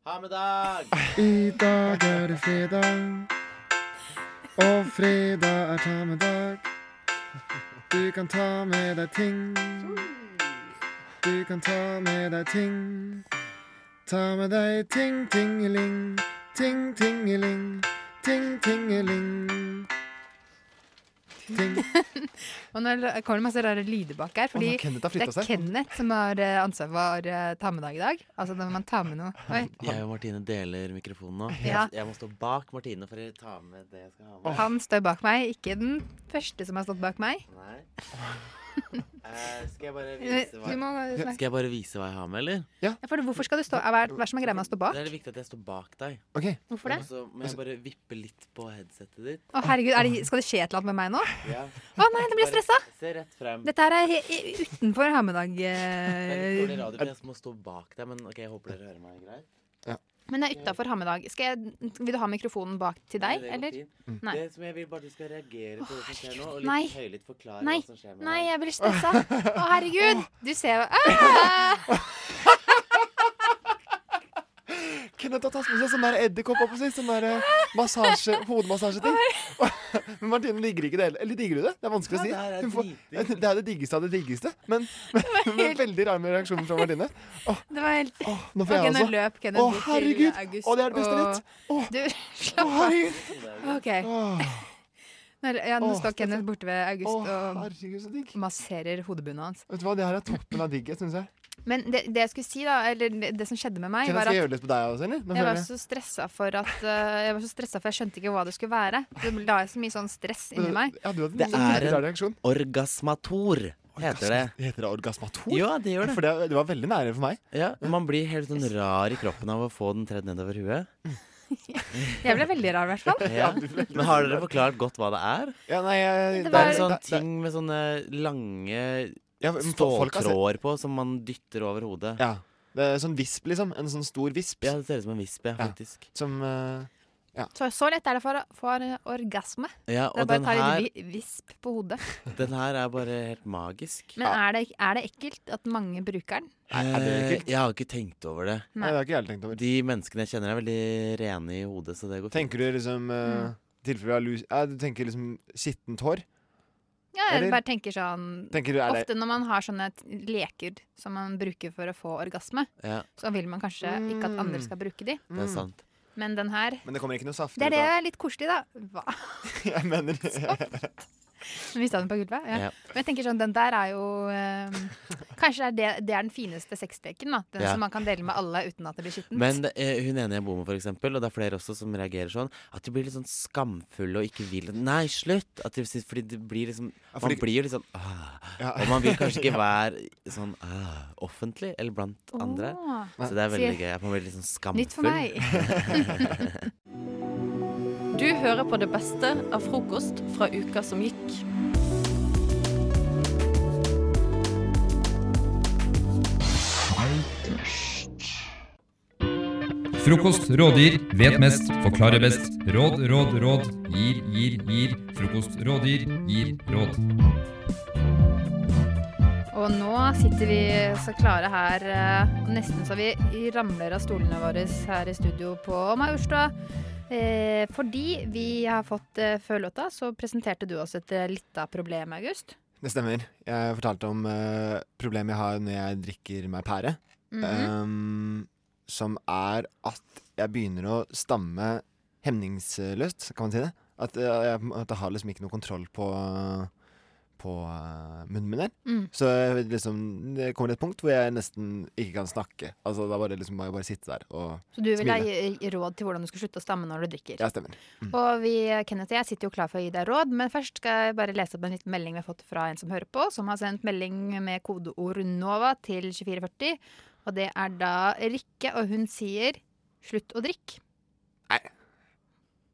Ha med dag! I dag er det fredag, og fredag er ta med dag. Du kan ta med deg ting. Du kan ta med deg ting. Ta med deg ting, tingeling, ting, tingeling, ting. Og nå kommer det masse rare lyder bak her. Fordi det er seg. Kenneth som har eh, ansvar for å ta med dag i dag. Altså når man tar med noe. Oi. Jeg og Martine deler mikrofonen nå. Ja. Jeg, jeg må stå bak Martine for å ta med det jeg skal ha med. Han står bak meg, ikke den første som har stått bak meg. Nei. Eh, skal jeg bare vise hva. Skal jeg bare vise hva jeg har med, eller? Ja, for hvorfor skal du stå Hva er hva er det som er greia med å stå bak? Det er viktig at jeg står bak deg. Hvorfor det? Så må jeg bare vippe litt på headsetet ditt. Å herregud, er det, Skal det skje et eller annet med meg nå? Ja. Å nei, nå blir jeg stressa. Se rett frem. Dette her er utenfor Hammedag. Eh, radio, jeg må stå bak deg, men ok, jeg håper dere hører meg greit. Men det er utafor Hammedag. Skal jeg, vil du ha mikrofonen bak til deg, Nei, det eller? fint. Nei. Det som jeg vil bare du skal reagere på det som skjer nå, og litt Nei. høylytt forklare Nei. hva som skjer med Nei, jeg blir stressa. Å, herregud! Du ser jo ah! Kenneth har tatt med seg sånn der edderkopp oppå seg. Sånn der massasje, hodemassasjeting. Men Martine digger ikke det heller. Eller digger du det? Det er vanskelig å si. Ja, får- det er det diggeste av det diggeste. Men, men, men veldig rar reaksjonen fra Martine. Åh, Det var helt nå får jeg også. løp Kenneth Å, herregud! August. Å, det er det beste rett. Åh. Du, slapp av. OK. Nå, ja, nå står Kenneth borte ved August og herregud, så digg. masserer hodebunnen hans. Vet du hva, det her er toppen av digget, syns jeg. Men det, det jeg skulle si, da, eller det, det som skjedde med meg, Kenneth, var at jeg gjøre litt på deg også, eller? Jeg var så stressa for at uh, Jeg var så stressa for jeg skjønte ikke hva det skulle være. Det la jeg så mye sånn stress inni meg. Ja, du hadde Det en sånn er en reaksjon. orgasmator, heter det. Heter det orgasmator? Ja, det gjør det. For det, det var veldig nære for meg. Ja, Man blir helt sånn rar i kroppen av å få den tredd nedover huet. Jeg ble veldig rar, i hvert fall. Ja. Men har dere forklart godt hva det er? Ja, nei, jeg, Det er en sånn ting med sånne lange Ja, ståltråder på som man dytter over hodet. Ja. Det er sånn visp, liksom. En sånn stor visp. Ja, det ser ut som en visp, ja, faktisk. Som uh, Ja. Så, så lett er det for, for orgasme. Ja, det er bare å ta her- litt visp på hodet. Den her er bare helt magisk. Men er det, er det ekkelt at mange bruker den? Eh, Jeg har ikke tenkt over det. Nei. Nei, det har ikke jeg tenkt over. De menneskene jeg kjenner, er veldig rene i hodet, så det går fint. Tenker du liksom uh, Mm. tilfelle av lus... Ja, du tenker liksom skittent hår? Ja, jeg Eller? bare tenker sånn Tenker du, er det- Ofte når man har sånne t- leker som man bruker for å få orgasme, Ja. så vil man kanskje ikke at andre skal bruke de. Det er sant. Men den her Men det kommer ikke noe saft Det er ut det av- er litt koselig, da. Hva? Jeg mener Vi den på gulvet? Ja. Ja. Men jeg tenker sånn, den der er jo øh, Kanskje er det, det er den fineste sexleken, da. Den Ja. som man kan dele med alle uten at det blir skittent. Men det er, hun ene jeg bor med, for eksempel, og det er flere også som reagerer sånn, at de blir litt sånn skamfulle og ikke vil Nei, slutt! At de, fordi det blir liksom Man blir jo litt sånn ah, Ja. Og man vil kanskje ikke være sånn ah, offentlig, eller blant andre. Så det er veldig Sier- gøy. Man blir litt sånn skamfull. Nytt for meg. Du hører på det beste av frokost fra uka som gikk. Frokost rådgir, vet mest, forklarer best. Råd, råd, råd. Gir, gir, gir. Frokost rådgir, gir råd. Og nå sitter vi så klare her, eh, nesten så vi ramler av stolene våre her i studio på Maurstua. Eh, fordi vi har fått eh, før låta, så presenterte du oss et eh, lite problem, August. Det stemmer. Jeg fortalte om eh, problemet jeg har når jeg drikker meg pære. Mhm. um, som er at jeg begynner å stamme hemningsløst, kan man si det. At uh, jeg, at jeg har liksom ikke noe kontroll på, på uh, munnen min. Mm. Så liksom, det kommer til et punkt hvor jeg nesten ikke kan snakke. Altså Da bare liksom, må jeg bare sitte der og smile. Så du vil smile. gi- råd til hvordan du skal slutte å stamme når du drikker? Ja, stemmer. Mm. Og vi, Kenneth og jeg sitter jo klar for å gi deg råd, men først skal jeg bare lese opp en liten melding vi har fått fra en som hører på, som har sendt melding med kodeord NOVA til 2440. Og det er da Rikke, og hun sier 'slutt å drikke'.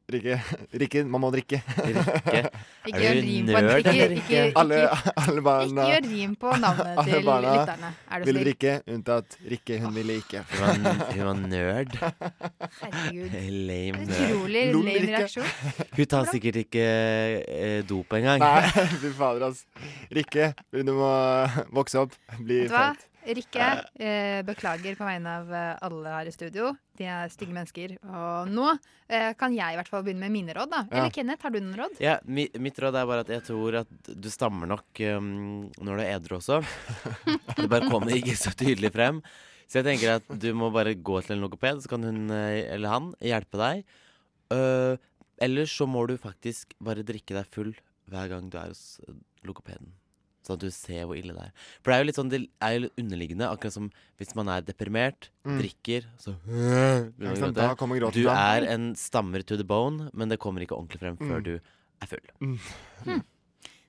Rikke, Rikke, man må drikke. Rikke. Ikke Er gjør du rim på nerd, ikke- Rikke? ikke- alle, alle barna Ikke gjør rim på navnet til barna lytterne, er du ville snill. drikke, unntatt Rikke. Hun ville ikke. Hun var, hun var nerd. Herregud. Lame nerd. Utrolig lame reaksjon. Hun tar sikkert ikke eh, dop engang. Nei, fy fader, altså. Rikke, du må vokse opp. Bli feit. Rikke, eh, beklager på vegne av eh, alle her i studio. De er stygge mennesker. Og nå eh, kan jeg i hvert fall begynne med mine råd, da. Ja. Eller Kenneth, har du noen råd? Ja, mi, mitt råd er bare at jeg tror at du stammer nok um, når du er edru også. Det bare kommer ikke så tydelig frem. Så jeg tenker at du må bare gå til en logoped, så kan hun eh, eller han hjelpe deg. Uh, ellers så må du faktisk bare drikke deg full hver gang du er hos logopeden. Sånn at du ser hvor ille det er. For det er jo litt sånn, det er jo litt underliggende. Akkurat som hvis man er deprimert, Mm. drikker, så Ja, ikke sant, da kommer gråten Du fram. er en stammer to the bone, men det kommer ikke ordentlig frem før Mm. du er full.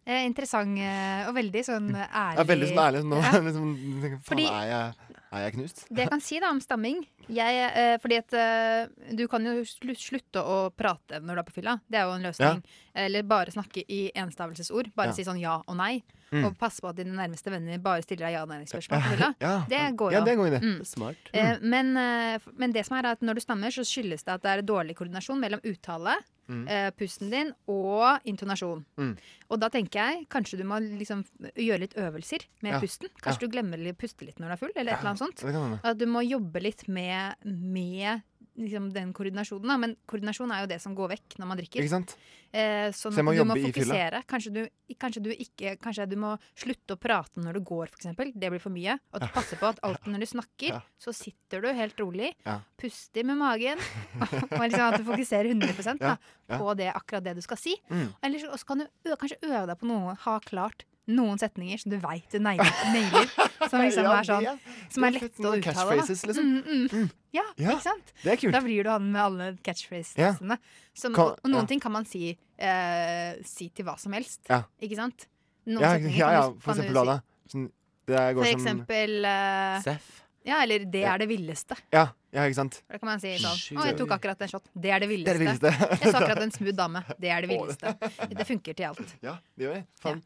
Eh, interessant eh, og veldig sånn eh, ærlig. Jeg er veldig sånn ærlig nå. Ja. liksom, faen, Fordi- er, jeg, er jeg knust? Det jeg kan si da om stamming jeg, eh, Fordi at eh, du kan jo slu, slutte å prate når du er på fylla. Det er jo en løsning. Eller bare snakke i enstavelsesord. Bare Ja. si sånn ja og nei. Mm. Og passe på at dine nærmeste venner bare stiller deg ja- og nei-spørsmål på fylla. Ja. Det går jo. Ja, det går jo det. idé. Mm. Smart. Eh, men, eh, men det som er at når du stammer, så skyldes det at det er dårlig koordinasjon mellom uttale, Mm. eh, pusten din og intonasjon. Mm. Og da tenker jeg kanskje du må liksom gjøre litt øvelser med Ja. pusten. Kanskje Ja. du glemmer å puste litt når du er full, eller et eller annet sånt. At du må jobbe litt med, med liksom den koordinasjonen. Da. Men koordinasjon er jo det som går vekk når man drikker. Ikke sant? Eh, sånn Så jeg må du må jobbe fokusere. Kanskje du, kanskje du ikke Kanskje du må slutte å prate når du går, f.eks. Det blir for mye. Og du passer på at alltid når du snakker, Ja. så sitter du helt rolig, Ja. puster med magen, og liksom at du fokuserer 100 da, på det, akkurat det du skal si. Mm. Eller så kan du kanskje øve deg på noe, ha klart noen setninger som du veit du nailer, nailer. Som liksom Ja, er sånn det- Som er lette å uttale. catchphrases, liksom. Mm, mm. Ja, Ja, ikke sant? det er kult. Da blir du han med alle catchphrasene. Kan- og noen ja. ting kan man si, eh, si til hva som helst. Ja. Ikke sant? Noen Ja, ja, ja, for eksempel hva si. da? Sånn, det går For eksempel uh, Seff. Ja, eller 'det er det villeste'. Ja, ja, ikke sant? Da kan man si sånn 'Å, jeg tok akkurat en shot. Det er det Det er villeste'. det villeste. jeg så akkurat en smooth dame. Det er det villeste. Det funker til alt. Ja, det gjør det. Faen.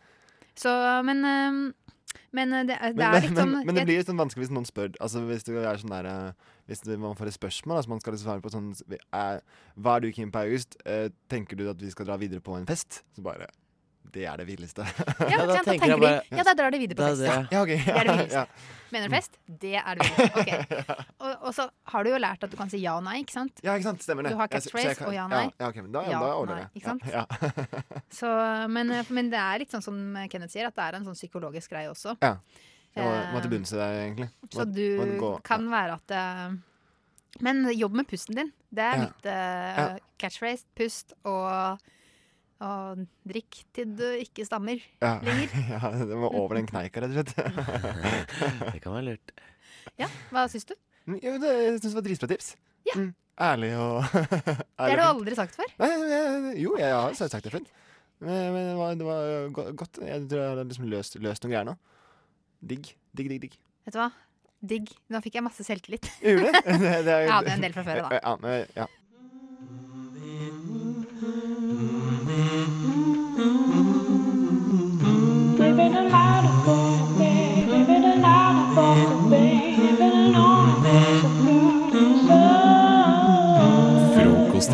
Så, men eh, Men det, er- det Men, er liksom men, sånn men det blir litt sånn vanskelig hvis noen spør. Altså Hvis det er sånn der eh, Hvis det, man får et spørsmål, altså man skal liksom svare på sånn eh, Hva er du keen på august? Tenker du at vi skal dra videre på en fest? Så bare Det er det villeste. Ja, da, da tenker jeg vi Ja, da drar de videre på fest. det- Ja, ok. Det er det villeste. ja. Mener du fest? Det er det villeste. Ok. Og, og så har du jo lært at du kan si ja og nei, ikke sant? Ja, ikke sant? Stemmer det. Du har catchphrase jeg kan- og ja og nei. Ja, ja, ok, men da, Ja, da ordner nei, jeg. ikke sant? Ja. Så, men, eh, men det er litt sånn som Kenneth sier, at det er en sånn psykologisk greie også. ja. Jeg må, Eh, må til bunns i det, egentlig. Så du gå- kan være at uh, Men jobb med pusten din. Det er Ja. mitt uh, Ja. catchphrase. Pust og, og drikk til du ikke stammer ja. lenger. ja, det må over den kneika, rett og slett. det kan være lurt. Ja, hva syns du? Ja, Jo, det, jeg syns det var dritbra tips. Ja. Mm, ærlig og Det har du aldri sagt før. Nei, jo, jeg har sagt det før. Men, men det, var, det var go- godt. Jeg tror jeg har liksom løst, løst noen greier nå. Digg. Digg, digg, digg. Vet du hva? Digg. Nå fikk jeg masse selvtillit. Gjorde du det? det, det er- Jeg hadde en del fra før da. Ja, men, ja.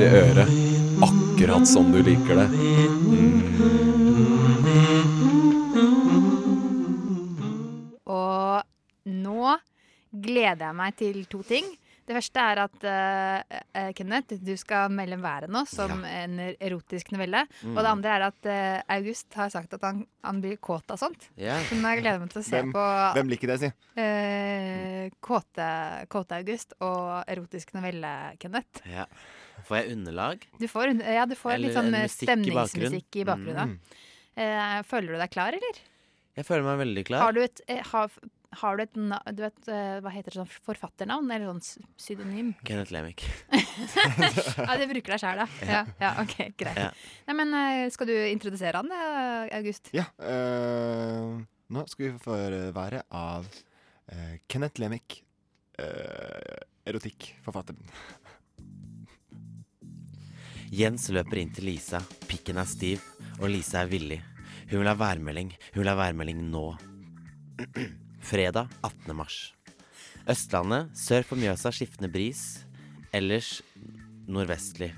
I øret. Akkurat som du liker det. Og nå gleder jeg meg til to ting. Det første er at eh, Kenneth, du skal melde været nå som en erotisk novelle. Mm. Og det andre er at uh, August har sagt at han, han blir kåt av sånt. Yeah. Så nå gleder jeg meg til å se Hvem, på hvem liker det, si? Uh, kåte, kåte August og erotisk novelle, Kenneth. Ja. Får jeg underlag? Du får, ja, du får litt sånn en eh, i bakgrunnen. stemningsmusikk i bakgrunnen. Eh, føler du deg klar, eller? Jeg føler meg veldig klar. Har du et, eh, har, har du et na- du vet, eh, hva heter det, sånn forfatternavn, eller sånn pseudonym? Kenneth Lemick. ja, det bruker deg sjæl, da. Ja, ja, ok, greit. Ja. Nei, men eh, skal du introdusere han, August? Ja. eh, nå skal vi få være av eh, Kenneth Lemick, uh, erotikkforfatteren. Jens løper inn til Lisa. Pikken er stiv, og Lisa er villig. Hun vil ha værmelding. Hun vil ha værmelding nå. Fredag 18. mars. Østlandet sør for Mjøsa skiftende bris. Ellers nordvestlig.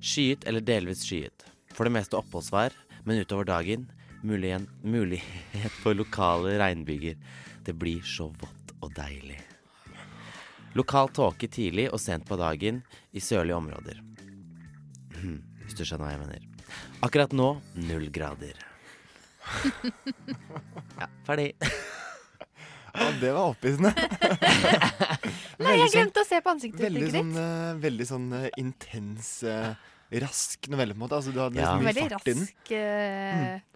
Skyet eller delvis skyet. For det meste oppholdsvær, men utover dagen mulighet, mulighet for lokale regnbyger. Det blir så vått og deilig. Lokal tåke tidlig og sent på dagen i sørlige områder. Hvis du skjønner hva jeg mener. Akkurat nå null grader. Ja, ferdig. Ja, det var opphissende. Nei, jeg glemte å se på Veldig ansiktsuttrykket sånn, ditt. eh, veldig sånn uh, intens, uh, rask novelle, på en måte. Altså, du hadde Ja. liksom mye Veldig fart i den. rask eh,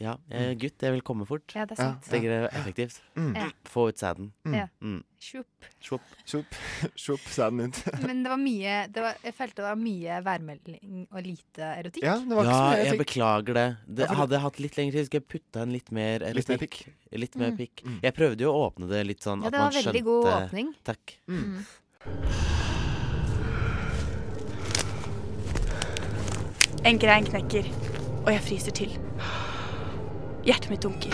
Ja, eh, gutt, jeg vil komme fort. Ja, det er sant. Legger det effektivt. Mm. Ja. Få ut sæden. Ja. Sjopp. Sjopp. Svopp, svopp, sæden ut. Men det var mye det var, Jeg følte det var mye værmelding og lite erotikk. Ja, det var ikke Ja, så mye jeg beklager det. det Ja, hadde jeg hatt litt lengre tid, skulle jeg putta en litt mer Litt mer erotikk. pikk. Litt mer Mm. pikk. Jeg prøvde jo å åpne det litt sånn Ja, at det var skjønte veldig god åpning. Takk. Mm. En grein knekker, og jeg fryser til. Hjertet mitt dunker.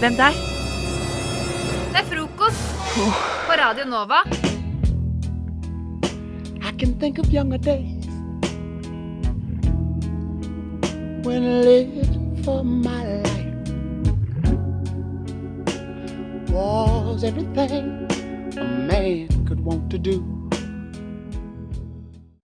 Hvem der? Det er frokost på Radio Nova. I can think of younger days when I lived for my life was everything a man could want to do.